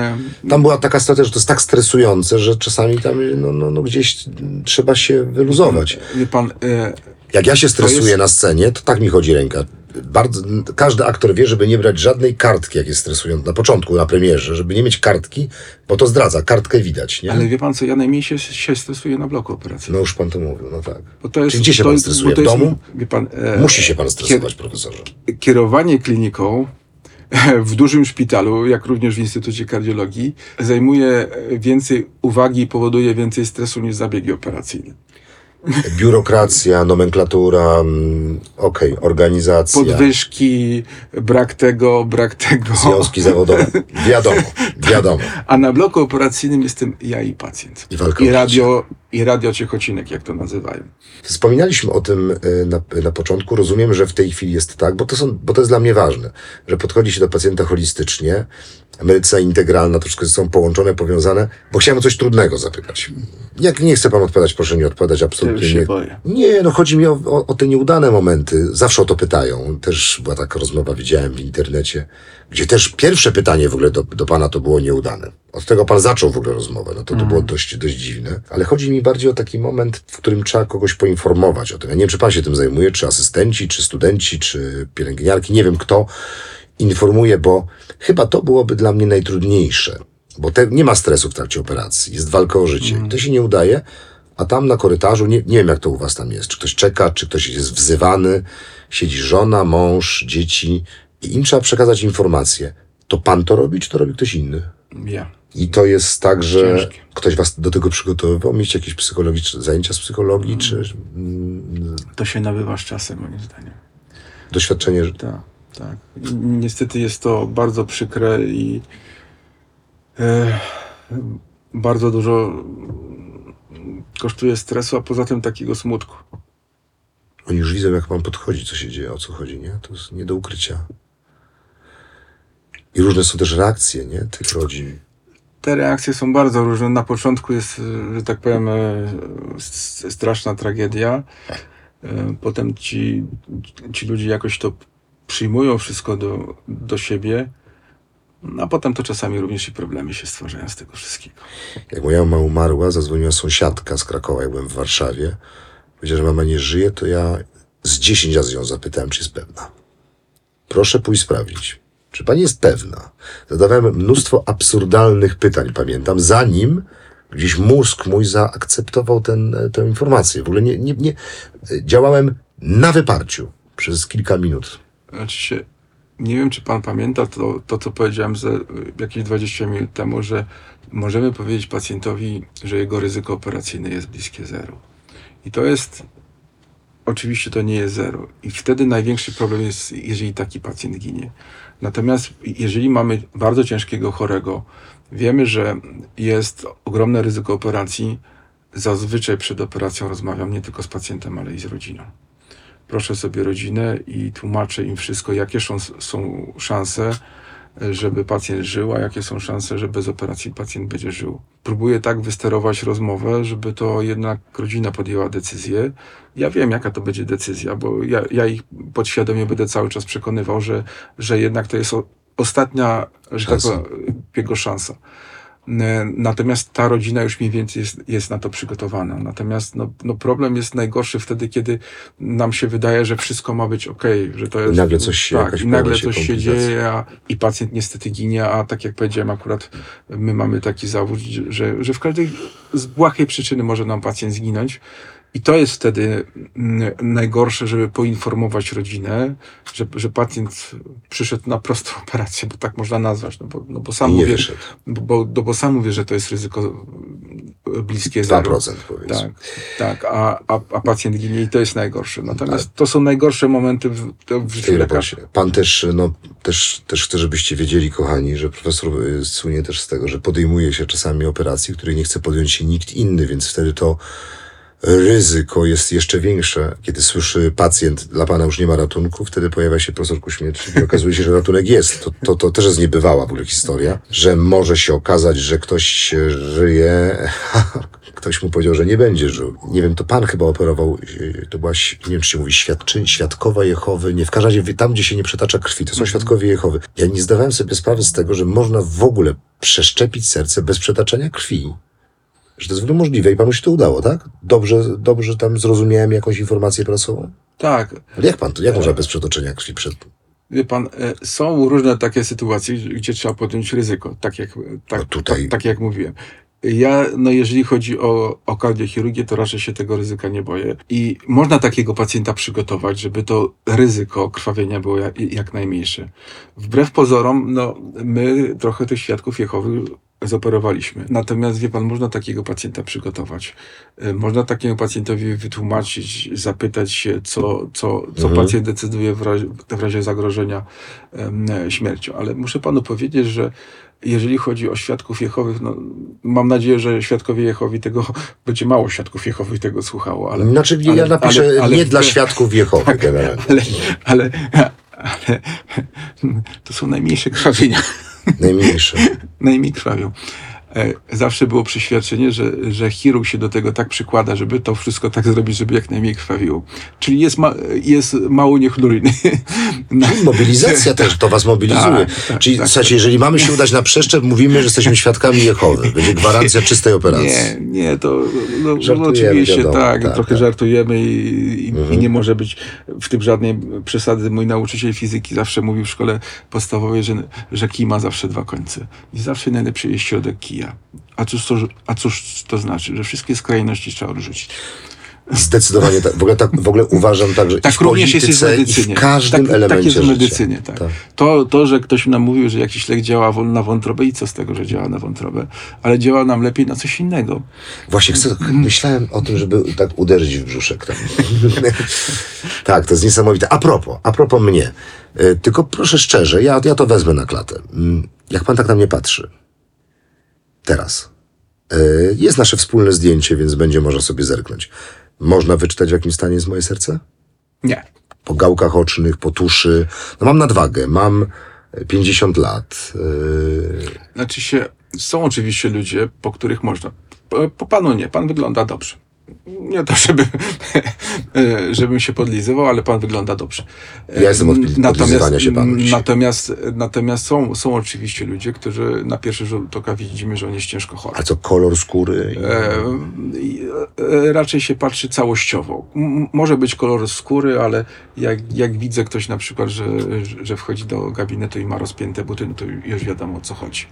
Nie. tam była taka sytuacja, że to jest tak stresujące, że czasami tam no, no, no gdzieś trzeba się wyluzować. Wie pan, e, Jak ja się stresuję jest- na scenie, to tak mi chodzi ręka. Bardzo, każdy aktor wie, żeby nie brać żadnej kartki, jak jest stresujący na początku, na premierze, żeby nie mieć kartki, bo to zdradza, kartkę widać, nie? ale wie pan co, ja najmniej się, się stresuję na bloku operacyjnym. No już pan to mówił, no tak. Bo to jest, Czyli gdzie się to pan jest- stresuje? to W jest, domu? Pan, e, Musi się pan stresować, profesorze. kier- Kierowanie kliniką w dużym szpitalu, jak również w Instytucie Kardiologii, zajmuje więcej uwagi i powoduje więcej stresu niż zabiegi operacyjne. Biurokracja, nomenklatura, mm, okej, organizacja, Podwyżki, brak tego, brak tego. związki zawodowe. Wiadomo, wiadomo. A na bloku operacyjnym jestem ja i pacjent. I walka I radio, i radio Ciechocinek, jak to nazywają. Wspominaliśmy o tym y, na, na początku. Rozumiem, że w tej chwili jest tak, bo to, są, bo to jest dla mnie ważne, że podchodzi się do pacjenta holistycznie. Medycyna integralna, to wszystko jest ze sobą połączone, powiązane, bo chciałem o coś trudnego zapytać. Jak nie chce pan odpowiadać, proszę nie odpowiadać, absolutnie nie. boję. Nie, no chodzi mi o, o, o te nieudane momenty. Zawsze o to pytają. Też była taka rozmowa, widziałem w internecie, gdzie też pierwsze pytanie w ogóle do, do pana to było nieudane. Od tego pan zaczął w ogóle rozmowę. No to to było dość, dość dziwne. Ale chodzi mi bardziej o taki moment, w którym trzeba kogoś poinformować o tym. Ja nie wiem, czy pan się tym zajmuje, czy asystenci, czy studenci, czy pielęgniarki, nie wiem kto informuje, bo chyba to byłoby dla mnie najtrudniejsze. Bo te, nie ma stresu w trakcie operacji. Jest walka o życie. To się nie udaje, a tam na korytarzu, nie, nie wiem jak to u was tam jest, czy ktoś czeka, czy ktoś jest wzywany, siedzi żona, mąż, dzieci i im trzeba przekazać informacje. To pan to robi, czy to robi ktoś inny? Ja. I to jest tak, że Ciężkie. ktoś was do tego przygotowywał, mieć jakieś psychologiczne zajęcia z psychologii, czy mm, To się nabywa z czasem, moim zdaniem. doświadczenie, że Tak, tak. Niestety jest to bardzo przykre i e, bardzo dużo mm, kosztuje stresu, a poza tym takiego smutku. oni już widzą, jak pan podchodzi, co się dzieje, o co chodzi, nie? To jest nie do ukrycia. I różne są też reakcje, nie? Tych rodzin. Te reakcje są bardzo różne. Na początku jest, że tak powiem, e, straszna tragedia. E, Potem ci, ci ludzie jakoś to przyjmują wszystko do, do siebie. No, A potem to czasami również i problemy się stwarzają z tego wszystkiego. Jak moja mama umarła, zadzwoniła sąsiadka z Krakowa, jak byłem w Warszawie. Powiedziała, że mama nie żyje, to ja z 10 razy ją zapytałem, czy jest pewna. Proszę pójść sprawdzić. Czy pani jest pewna? Zadawałem mnóstwo absurdalnych pytań, pamiętam, zanim gdzieś mózg mój zaakceptował ten, tę informację. W ogóle nie, nie, nie działałem na wyparciu przez kilka minut. Znaczy nie wiem, czy pan pamięta to, to co powiedziałem ze, jakieś 20 minut temu, że możemy powiedzieć pacjentowi, że jego ryzyko operacyjne jest bliskie zeru. I to jest oczywiście to nie jest zero. I wtedy największy problem jest, jeżeli taki pacjent ginie. Natomiast jeżeli mamy bardzo ciężkiego chorego, wiemy, że jest ogromne ryzyko operacji, zazwyczaj przed operacją rozmawiam nie tylko z pacjentem, ale i z rodziną. Proszę sobie rodzinę i tłumaczę im wszystko, jakie są, szanse, żeby pacjent żył, a jakie są szanse, że bez operacji pacjent będzie żył. Próbuję tak wysterować rozmowę, żeby to jednak rodzina podjęła decyzję. Ja wiem, jaka to będzie decyzja, bo ja, ja ich podświadomie będę cały czas przekonywał, że, że jednak to jest o, ostatnia, że tak Szansa. jego szansa. N- Natomiast ta rodzina już mniej więcej jest, jest na to przygotowana. Natomiast no, no problem jest najgorszy wtedy, kiedy nam się wydaje, że wszystko ma być ok, że to jest. I nagle coś się- tak, nagle się coś się dzieje, a, i pacjent niestety ginie, a tak jak powiedziałem, akurat my mamy taki zawód, że, że w każdej z błahej przyczyny może nam pacjent zginąć. I to jest wtedy mm, najgorsze, żeby poinformować rodzinę, że, że pacjent przyszedł na prostą operację, bo tak można nazwać, no bo, no bo sam mówię, bo, bo, no bo sam mówię, że to jest ryzyko e, bliskie zero. 2% powiedzmy. Tak, tak, a, a, a pacjent ginie i to jest najgorsze. Natomiast to są najgorsze momenty w, w życiu tej lekarza. Pan też, no, też, też chce, żebyście wiedzieli, kochani, że profesor y, słynie też z tego, że podejmuje się czasami operacji, której nie chce podjąć się nikt inny, więc wtedy to ryzyko jest jeszcze większe. Kiedy słyszy pacjent, dla pana już nie ma ratunku, wtedy pojawia się profesor Kuśmierczyk i okazuje się, że ratunek jest. To, to, to też jest niebywała w ogóle historia, że może się okazać, że ktoś żyje, ktoś mu powiedział, że nie będzie żył. Nie wiem, to pan chyba operował, yy, to była, nie wiem, czy się mówi świadczy, świadkowa Jehowy, nie, w każdym razie tam, gdzie się nie przetacza krwi, to są świadkowie Jehowy. Ja nie zdawałem sobie sprawy z tego, że można w ogóle przeszczepić serce bez przetaczania krwi. Że to jest w ogóle możliwe i panu się to udało, tak? Dobrze, dobrze tam zrozumiałem jakąś informację prasową? Tak, Ale jak pan to, jak można bez przetoczenia krwi przed... Wie pan, e, są różne takie sytuacje, gdzie trzeba podjąć ryzyko, tak jak, tak, No tutaj- tak, tak jak mówiłem. Ja, no jeżeli chodzi o, o kardiochirurgię, to raczej się tego ryzyka nie boję. I można takiego pacjenta przygotować, żeby to ryzyko krwawienia było jak, jak najmniejsze. Wbrew pozorom, no, my trochę tych świadków Jehowy zoperowaliśmy. Natomiast wie pan, można takiego pacjenta przygotować. E, Można takiemu pacjentowi wytłumaczyć, zapytać się, co, co, co Mhm. pacjent decyduje w razie, w razie zagrożenia śmiercią. Ale muszę panu powiedzieć, że jeżeli chodzi o świadków Jehowych, no, mam nadzieję, że świadkowie Jehowi tego, będzie mało świadków Jehowy tego słuchało, ale, Znaczy, ja ale- napiszę ale- ale- nie dla świadków Jehowy generalnie. ale, ale, ale to są najmniejsze krwawienia. Najmniejsze. najmniej krwawią. E, Zawsze było przeświadczenie, że, że chirurg się do tego tak przykłada, żeby to wszystko tak zrobić, żeby jak najmniej krwawiło. Czyli jest, ma, jest mało niechlujny. Czyli mobilizacja też, to was mobilizuje. Tak, tak, Czyli tak. słuchajcie, jeżeli mamy się udać na przeszczep, mówimy, że jesteśmy świadkami Jehowy. Będzie gwarancja czystej operacji. Nie, nie, to no, no, oczywiście wiadomo, tak, tak, trochę tak. żartujemy i, i, Mhm. i nie może być w tym żadnej przesady. Mój nauczyciel fizyki zawsze mówił w szkole podstawowej, że, że kij ma zawsze dwa końce. I zawsze najlepszy jest środek kija. A cóż, to, a cóż to znaczy? Że wszystkie skrajności trzeba odrzucić. Zdecydowanie tak. W ogóle, tak, w ogóle uważam tak, że Tak w również jest i w polityce, medycynie. w każdym tak, elemencie Tak jest w medycynie, tak. Tak. To, to, że ktoś nam mówił, że jakiś lek działa na wątrobę i co z tego, że działa na wątrobę, ale działa nam lepiej na coś innego. Właśnie chcę, myślałem o tym, żeby tak uderzyć w brzuszek. Tam. tak, to jest niesamowite. A propos, a propos mnie. Y, Tylko proszę szczerze, ja, ja to wezmę na klatę. Mm, Jak pan tak na mnie patrzy, teraz, y, jest nasze wspólne zdjęcie, więc będzie można sobie zerknąć. Można wyczytać, w jakim stanie jest moje serce? Nie. Po gałkach ocznych, po tuszy. No mam nadwagę, mam 50 lat. y, Znaczy się, są oczywiście ludzie, po których można. Po, po panu nie, pan wygląda dobrze. Nie to, żeby, e, żebym się podlizywał, ale pan wygląda dobrze. E, Ja jestem od podlizywania się panu dzisiaj. Natomiast, natomiast są, są oczywiście ludzie, którzy na pierwszy rzut oka widzimy, że on jest ciężko chory. A co, kolor skóry? E, i, e, raczej się patrzy całościowo. M- może być kolor skóry, ale jak, jak widzę ktoś na przykład, że, że wchodzi do gabinetu i ma rozpięte buty, no to już wiadomo o co chodzi.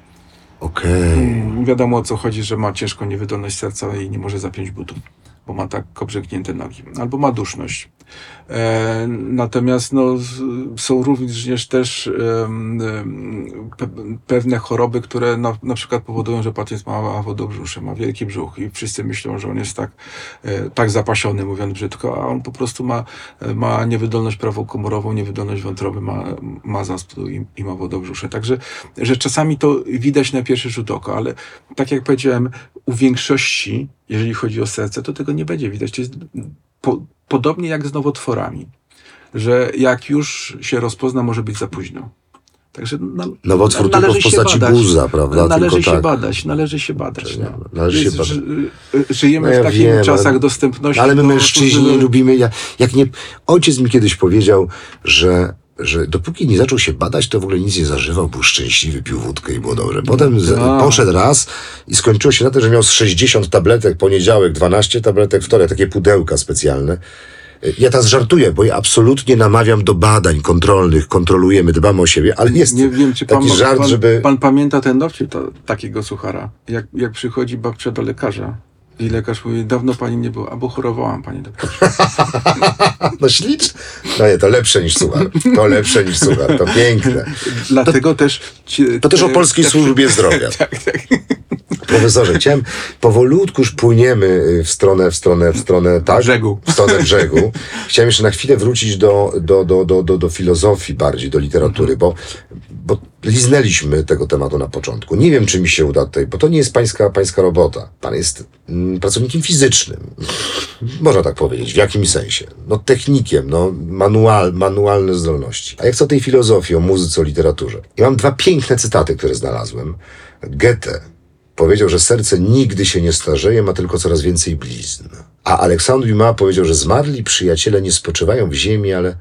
Okej. Wiadomo o co chodzi, że ma ciężką niewydolność serca i nie może zapiąć butów. Bo ma tak obrzęknięte nogi, albo ma duszność. E, natomiast no, są również też pe, pewne choroby, które na, na przykład powodują, że pacjent ma wodobrzusze, ma wielki brzuch i wszyscy myślą, że on jest tak, e, tak zapasiony, mówiąc brzydko, a on po prostu ma, e, ma niewydolność prawokomorową, niewydolność wątroby, ma, ma zaspód i, i ma wodobrzusze. Także, że czasami to widać na pierwszy rzut oka, ale tak jak powiedziałem, u większości, jeżeli chodzi o serce, to tego nie będzie widać. To jest po, podobnie jak z nowotworami, że jak już się rozpozna, może być za późno. Także na, Nowotwór na- tylko w postaci badać. guza, prawda? Należy Tylko się tak. badać, należy się badać. No. Należy się badać. ży- y, Żyjemy No ja w takich wiem, czasach ale- dostępności. Ale my no, mężczyźni lubimy. Ja, jak nie, ojciec mi kiedyś powiedział, że, że dopóki nie zaczął się badać, to w ogóle nic nie zażywał, był szczęśliwy, pił wódkę i było dobrze. Potem z, Tak. poszedł raz i skończyło się na tym, że miał z 60 tabletek poniedziałek, 12 tabletek wtorek, takie pudełka specjalne. Ja teraz żartuję, bo ja absolutnie namawiam do badań kontrolnych, kontrolujemy, dbamy o siebie, ale jest Nie wiem, czy taki pan, żart, pan, żeby... pan pamięta ten dowcip to, takiego suchara. Jak, jak przychodzi babcia do lekarza i lekarz mówi, dawno pani nie było, albo chorowałam pani doktorze. No śliczne. No nie, to lepsze niż suchar. To lepsze niż suchar, to piękne. Dlatego też... Ci, To też o te- polskiej te- służbie zdrowia. Tak, tak. Profesorze, chciałem powolutku już płyniemy y, w stronę, w stronę, w stronę, tak? Brzegu. W stronę brzegu. Chciałem jeszcze na chwilę wrócić do, do, do, do, do, do filozofii bardziej, do literatury, bo, bo liznęliśmy tego tematu na początku. Nie wiem, czy mi się uda tutaj, bo to nie jest pańska, pańska robota. Pan jest mm, pracownikiem fizycznym. Można tak powiedzieć. W jakimś sensie. No technikiem, no manual, manualne zdolności. A jak co o tej filozofii, o muzyce, o literaturze? I mam dwa piękne cytaty, które znalazłem. Goethe powiedział, że serce nigdy się nie starzeje, ma tylko coraz więcej blizn. A Aleksandr Dumas powiedział, że zmarli przyjaciele nie spoczywają w ziemi, ale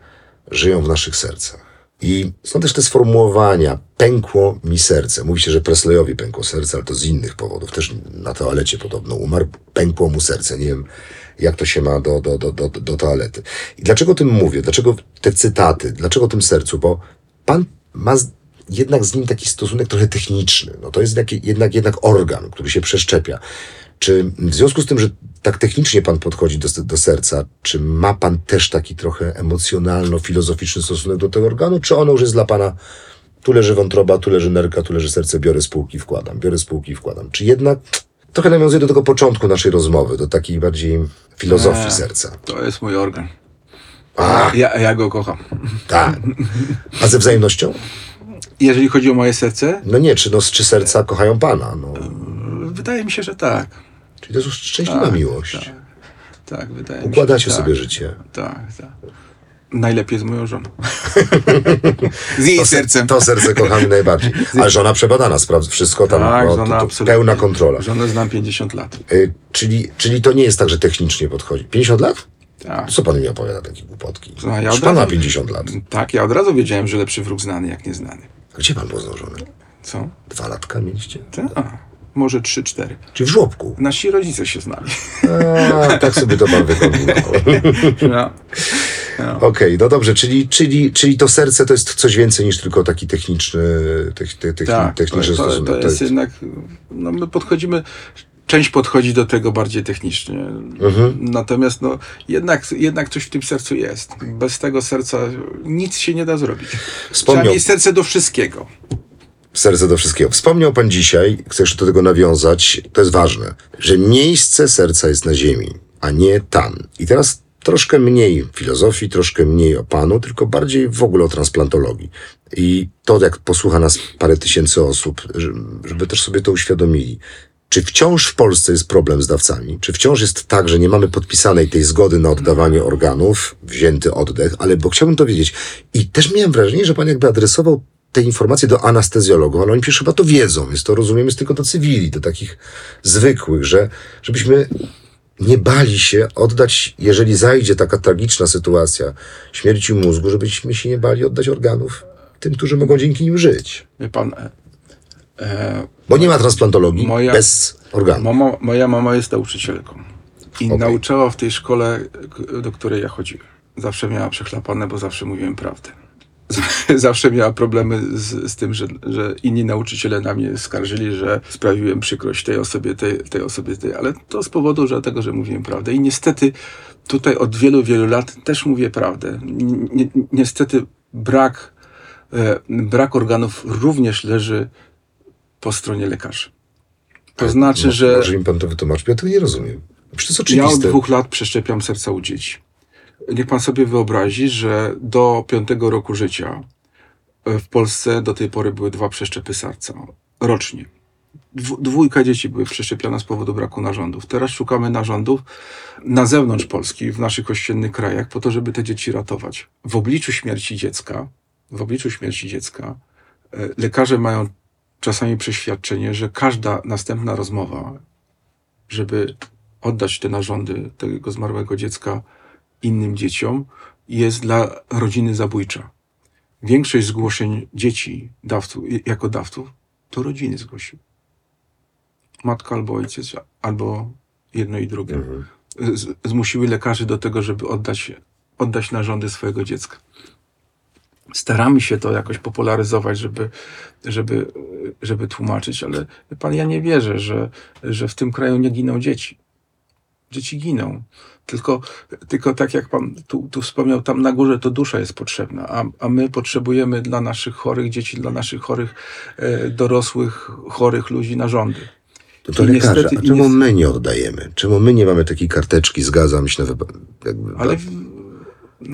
żyją w naszych sercach. I są też te sformułowania. Pękło mi serce. Mówi się, że Presleyowi pękło serce, ale to z innych powodów. Też na toalecie podobno umarł. Pękło mu serce. Nie wiem, jak to się ma do, do, do, do, do toalety. I dlaczego o tym mówię? Dlaczego te cytaty? Dlaczego o tym sercu? Bo pan ma jednak z nim taki stosunek trochę techniczny. No to jest taki, jednak, jednak organ, który się przeszczepia. Czy w związku z tym, że tak technicznie pan podchodzi do, do serca, czy ma pan też taki trochę emocjonalno-filozoficzny stosunek do tego organu, czy ono już jest dla pana tu leży wątroba, tu leży nerka, tu leży serce, biorę spółki, wkładam, biorę spółki, i wkładam. Czy jednak trochę nawiązuje do tego początku naszej rozmowy, do takiej bardziej filozofii Nie. serca. To jest mój organ. A, Ja, ja go kocham. tak. A ze wzajemnością? Jeżeli chodzi o moje serce, No nie, czy, no, czy serca kochają pana? No. wydaje mi się, że tak. Czyli to jest już szczęśliwa Tak, miłość. Tak, tak wydaje mi się. Układacie tak. sobie życie. Tak, tak. Najlepiej z moją żoną. z jej To, se- sercem. to serce kochamy najbardziej. Ale żona przebadana, sprawdza wszystko tam, tak, żona to, to pełna kontrola. Żonę znam 50 lat. Y, czyli, czyli to nie jest tak, że technicznie podchodzi. 50 lat? Tak. Co pan mi opowiada takie głupotki? No, ja pan ma razu- 50 lat. Tak, ja od razu wiedziałem, że lepszy wróg znany jak nieznany. Gdzie pan poznał żonę? Co? Dwa latka mieliście? Tak. Może 3-4. Czy w żłobku? Nasi rodzice się znali. A, tak sobie to pan wykombinował. No. No. Okej, no dobrze, czyli, czyli, czyli to serce to jest coś więcej niż tylko taki techniczny, tech, te, techni, Tak, to, techniczny to, stosunek. to jest jednak, no my podchodzimy, część podchodzi do tego bardziej technicznie. Mhm. Natomiast no, jednak, jednak coś w tym sercu jest. Bez tego serca nic się nie da zrobić. Wspomniał- Trzeba mieć serce do wszystkiego. Serce do wszystkiego. Wspomniał pan dzisiaj, chcę jeszcze do tego nawiązać, to jest ważne, że miejsce serca jest na ziemi, a nie tam. I teraz troszkę mniej filozofii, troszkę mniej o panu, tylko bardziej w ogóle o transplantologii. I to, jak posłucha nas parę tysięcy osób, że- żeby też sobie to uświadomili. Czy wciąż w Polsce jest problem z dawcami? Czy wciąż jest tak, że nie mamy podpisanej tej zgody na oddawanie organów, wzięty oddech, ale bo chciałbym to wiedzieć. I też miałem wrażenie, że pan jakby adresował te informacje do anestezjologów, ale oni przecież chyba to wiedzą, więc to rozumiemy jest tylko do cywili, do takich zwykłych, że żebyśmy nie bali się oddać, jeżeli zajdzie taka tragiczna sytuacja śmierci mózgu, żebyśmy się nie bali oddać organów tym, którzy mogą dzięki nim żyć. Wie pan, e, e, Bo nie ma transplantologii Moja- bez organów. mama, moja mama jest nauczycielką. I Okej. nauczała w tej szkole, do której ja chodziłem. Zawsze miała przechlapane, bo zawsze mówiłem prawdę. zawsze miała problemy z, z tym, że, że inni nauczyciele na mnie skarżyli, że sprawiłem przykrość tej osobie, tej, tej osobie, tej, ale to z powodu że tego, że mówiłem prawdę. I niestety tutaj od wielu, wielu lat też mówię prawdę. Ni- ni- niestety brak, e, brak organów również leży po stronie lekarzy. To znaczy, Mo- że Może mi pan to wytłumaczy, ja tego nie rozumiem. Przecież to jest ja od oczywiste. dwóch lat przeszczepiam serca u dzieci. Niech pan sobie wyobrazi, że do piątego roku życia e, w Polsce do tej pory były dwa przeszczepy serca rocznie. Dwójka dzieci były przeszczepione z powodu braku narządów. Teraz szukamy narządów na zewnątrz Polski, w naszych ościennych krajach, po to, żeby te dzieci ratować. W obliczu śmierci dziecka, w obliczu śmierci dziecka, e, lekarze mają czasami przeświadczenie, że każda następna rozmowa, żeby oddać te narządy tego zmarłego dziecka innym dzieciom, jest dla rodziny zabójcza. Większość zgłoszeń dzieci dawców, jako dawców to rodziny zgłosiły. Matka albo ojciec, albo jedno i drugie. Mhm. Z, zmusiły lekarzy do tego, żeby oddać, oddać narządy swojego dziecka. Staramy się to jakoś popularyzować, żeby, żeby, żeby tłumaczyć, ale pan, ja nie wierzę, że, że w tym kraju nie giną dzieci. Dzieci giną. Tylko, tylko tak jak pan tu, tu wspomniał, tam na górze to dusza jest potrzebna, a, a my potrzebujemy dla naszych chorych dzieci, dla naszych chorych e, dorosłych, chorych ludzi narządy. To, to I lekarze, niestety- a czemu my nie oddajemy? Czemu my nie mamy takiej karteczki, zgadzam się na wypadek? Jakby, Ale w,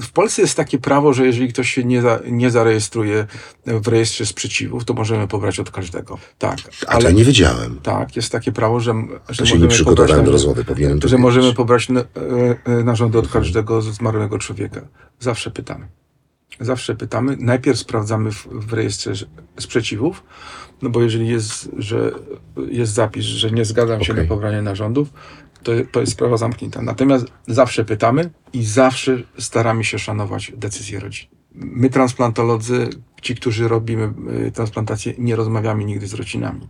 w Polsce jest takie prawo, że jeżeli ktoś się nie, za, nie zarejestruje w rejestrze sprzeciwów, to możemy pobrać od każdego. Tak, A to ja nie wiedziałem. tak, jest takie prawo, że, że To się nie przygotowałem pobrać do rozmowy, powinienem to że wiedzieć. możemy pobrać na- e, e, narządy od każdego zmarłego człowieka. Zawsze pytamy. Zawsze pytamy. Najpierw sprawdzamy w, w rejestrze sprzeciwów, no bo jeżeli jest, że jest zapis, że nie zgadzam się Okej. na pobranie narządów, to, to jest sprawa zamknięta. Natomiast zawsze pytamy i zawsze staramy się szanować decyzje rodzin. My, transplantolodzy, ci, którzy robimy y, transplantację, nie rozmawiamy nigdy z rodzinami,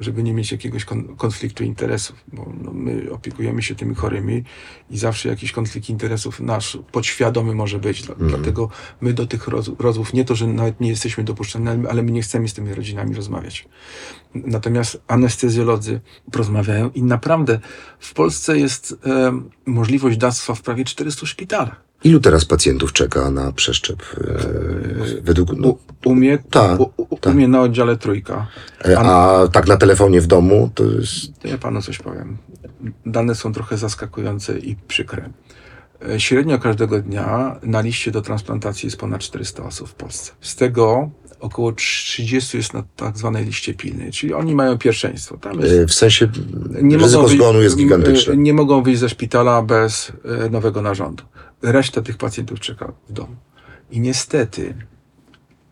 żeby nie mieć jakiegoś kon- konfliktu interesów, bo no, my opiekujemy się tymi chorymi i zawsze jakiś konflikt interesów nasz podświadomy może być. Dla- Dlatego my do tych roz- rozmów nie to, że nawet nie jesteśmy dopuszczeni, ale- ale my nie chcemy z tymi rodzinami rozmawiać. Natomiast anestezjolodzy porozmawiają i naprawdę w Polsce jest e, możliwość dawstwa w prawie 400 szpitalach. Ilu teraz pacjentów czeka na przeszczep? E, według, no, U, mnie, Tak, u, u, tak. u mnie na oddziale trójka. e, a tak na telefonie w domu to jest... To ja panu coś powiem. Dane są trochę zaskakujące i przykre. E, Średnio każdego dnia na liście do transplantacji jest ponad 400 osób w Polsce. Z tego około 30 jest na tak zwanej liście pilnej, czyli oni mają pierwszeństwo. Jest e, W sensie nie ryzyko mogą, zgonu jest gigantyczne. nie mogą wyjść ze szpitala bez e, nowego narządu. Reszta tych pacjentów czeka w domu. I niestety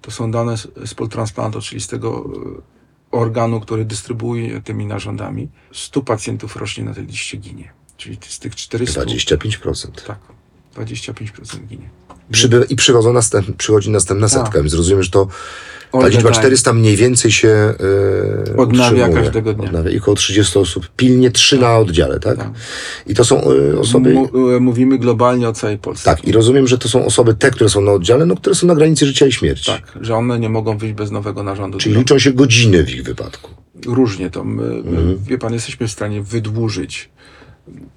to są dane z, poltransplantu, czyli z tego e, organu, który dystrybuuje tymi narządami. 100 pacjentów rocznie na tej liście ginie. Czyli z tych 400... 25%. Tak, 25% ginie. Przyby, I przychodzą przychodzi następna Tak. setka, więc rozumiem, że to ta Oj, liczba tak. 400 mniej więcej się e, Odnawia każdego dnia. Odnawia. I około 30 osób, pilnie 3 na oddziale, tak? Tak. I to są e, osoby... Mu- e, Mówimy globalnie o całej Polsce. Tak, i rozumiem, że to są osoby te, które są na oddziale, no, które są na granicy życia i śmierci. Tak, że one nie mogą wyjść bez nowego narządu. Czyli liczą się godziny w ich wypadku. różnie to. My, Mhm. my, wie pan, jesteśmy w stanie wydłużyć,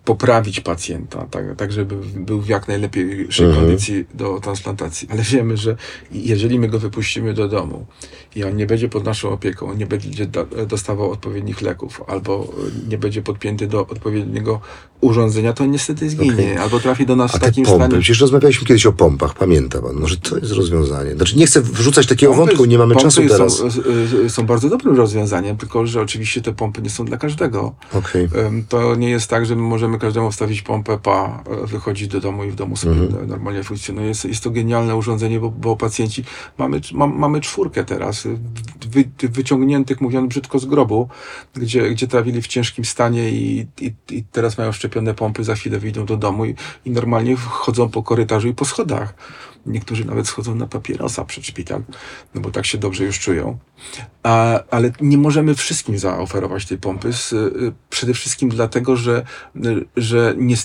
poprawić pacjenta, tak, tak żeby był w jak najlepszej Mhm. kondycji do transplantacji. Ale wiemy, że jeżeli my go wypuścimy do domu i on nie będzie pod naszą opieką, nie będzie dostawał odpowiednich leków, albo nie będzie podpięty do odpowiedniego urządzenia, to niestety zginie, Okej. albo trafi do nas A w takim pompy, stanie. przecież rozmawialiśmy kiedyś o pompach, pamięta pan, może to jest rozwiązanie. Znaczy nie chcę wrzucać takiego Pompy- wątku, nie mamy czasu teraz. Są, y, y, są bardzo dobrym rozwiązaniem, tylko że oczywiście te pompy nie są dla każdego. Em, To nie jest tak, że my możemy każdemu wstawić pompę, pa, wychodzić do domu i w domu sobie Mhm. normalnie funkcjonuje. Jest, jest to genialne urządzenie, bo, bo pacjenci, mamy, ma, mamy czwórkę teraz, wy, wyciągniętych, mówiąc brzydko, z grobu, gdzie, gdzie trafili w ciężkim stanie i, i, i teraz mają szczepione pompy, za chwilę wyjdą do domu i, i normalnie chodzą po korytarzu i po schodach. Niektórzy nawet schodzą na papierosa przed szpital, no bo tak się dobrze już czują. A, ale nie możemy wszystkim zaoferować tej pompy. Z, y, przede wszystkim dlatego, że, y, że nie,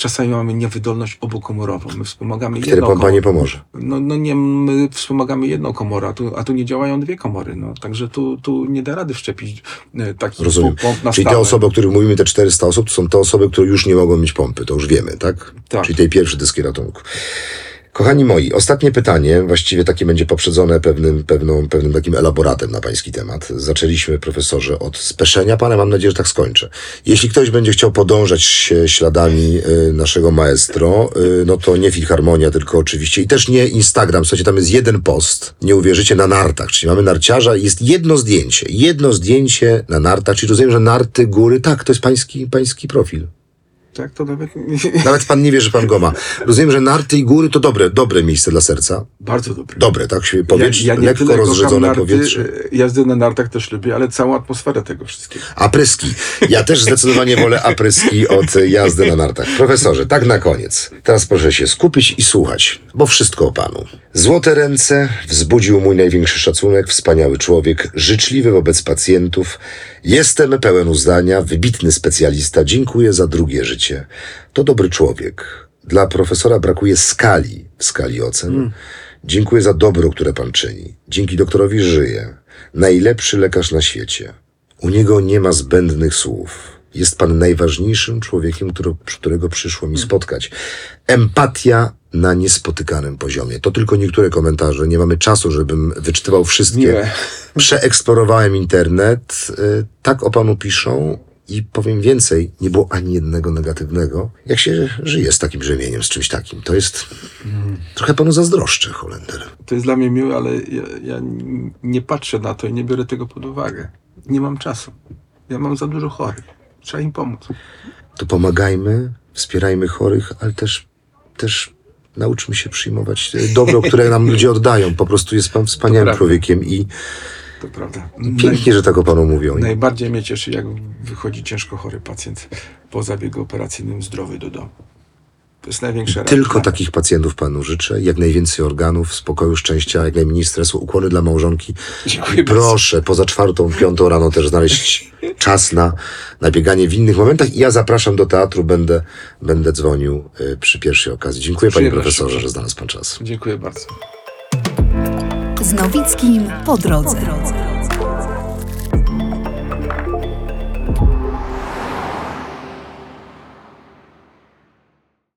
czasami mamy niewydolność obukomorową. My wspomagamy Wtedy jedną pompa nie pomoże. No, no nie, my wspomagamy jedną komorę, a tu, a tu nie działają dwie komory. No, także tu, tu nie da rady wszczepić e, takich Rozumiem. pomp na Czyli te stałe. osoby, o których mówimy, te 400 osób, to są te osoby, które już nie mogą mieć pompy. To już wiemy, tak? Tak. Czyli tej pierwszej deski ratunku. Kochani moi, ostatnie pytanie, właściwie takie będzie poprzedzone pewnym, pewną, pewnym takim elaboratem na pański temat. Zaczęliśmy, profesorze, od speszenia pana, mam nadzieję, że tak skończę. Jeśli ktoś będzie chciał podążać się śladami y, naszego maestro, y, no to nie Filharmonia, tylko oczywiście, i też nie Instagram, słuchajcie, tam jest jeden post, nie uwierzycie, na nartach, czyli mamy narciarza i jest jedno zdjęcie, jedno zdjęcie na nartach, czyli rozumiem, że narty, góry, tak, to jest pański, pański profil. Tak, to nawet Nawet pan nie wie, że pan go ma. Rozumiem, że narty i góry to dobre, dobre miejsce dla serca. bardzo dobre. Dobre, tak? Powietrze, ja, ja nie lekko rozrzedzone narty, powietrze. e, Jazdy na nartach też lubię, ale całą atmosferę tego wszystkiego. Apryski. Ja też zdecydowanie wolę apryski od jazdy na nartach. Profesorze, tak na koniec. Teraz proszę się skupić i słuchać, bo wszystko o panu. Złote ręce wzbudził mój największy szacunek, wspaniały człowiek, życzliwy wobec pacjentów. Jestem pełen uznania, wybitny specjalista, dziękuję za drugie życie. To dobry człowiek. Dla profesora brakuje skali w skali ocen. Dziękuję za dobro, które pan czyni. Dzięki doktorowi żyję. Najlepszy lekarz na świecie. U niego nie ma zbędnych słów. Jest pan najważniejszym człowiekiem, który, którego przyszło mi spotkać. Empatia na niespotykanym poziomie. To tylko niektóre komentarze. Nie mamy czasu, żebym wyczytywał wszystkie. Miłe. Przeeksplorowałem internet. y, Tak o panu piszą. I powiem więcej, nie było ani jednego negatywnego. Jak się żyje z takim brzemieniem, z czymś takim? To jest... Trochę panu zazdroszczę, Holender. To jest dla mnie miłe, ale ja, ja nie patrzę na to i nie biorę tego pod uwagę. Nie mam czasu. Ja mam za dużo chorych. Trzeba im pomóc. to pomagajmy, wspierajmy chorych, ale też, też nauczmy się przyjmować e, dobro, które nam ludzie oddają. Po prostu jest pan wspaniałym człowiekiem i To prawda. pięknie, że tak o panu mówią. Najbardziej mnie cieszy, jak wychodzi ciężko chory pacjent po zabiegu operacyjnym zdrowy do domu. To jest największa Tylko takich pacjentów panu życzę, jak najwięcej organów, spokoju, szczęścia, jak najmniej stresu, ukłony dla małżonki. Dziękuję proszę, poza czwartą, piątą rano też znaleźć czas na, na bieganie w innych momentach. I ja zapraszam do teatru, będę, będę dzwonił y, przy pierwszej okazji. Dziękuję panie profesorze, że znalazł pan czas. Dziękuję bardzo. Z Nowickim po drodze.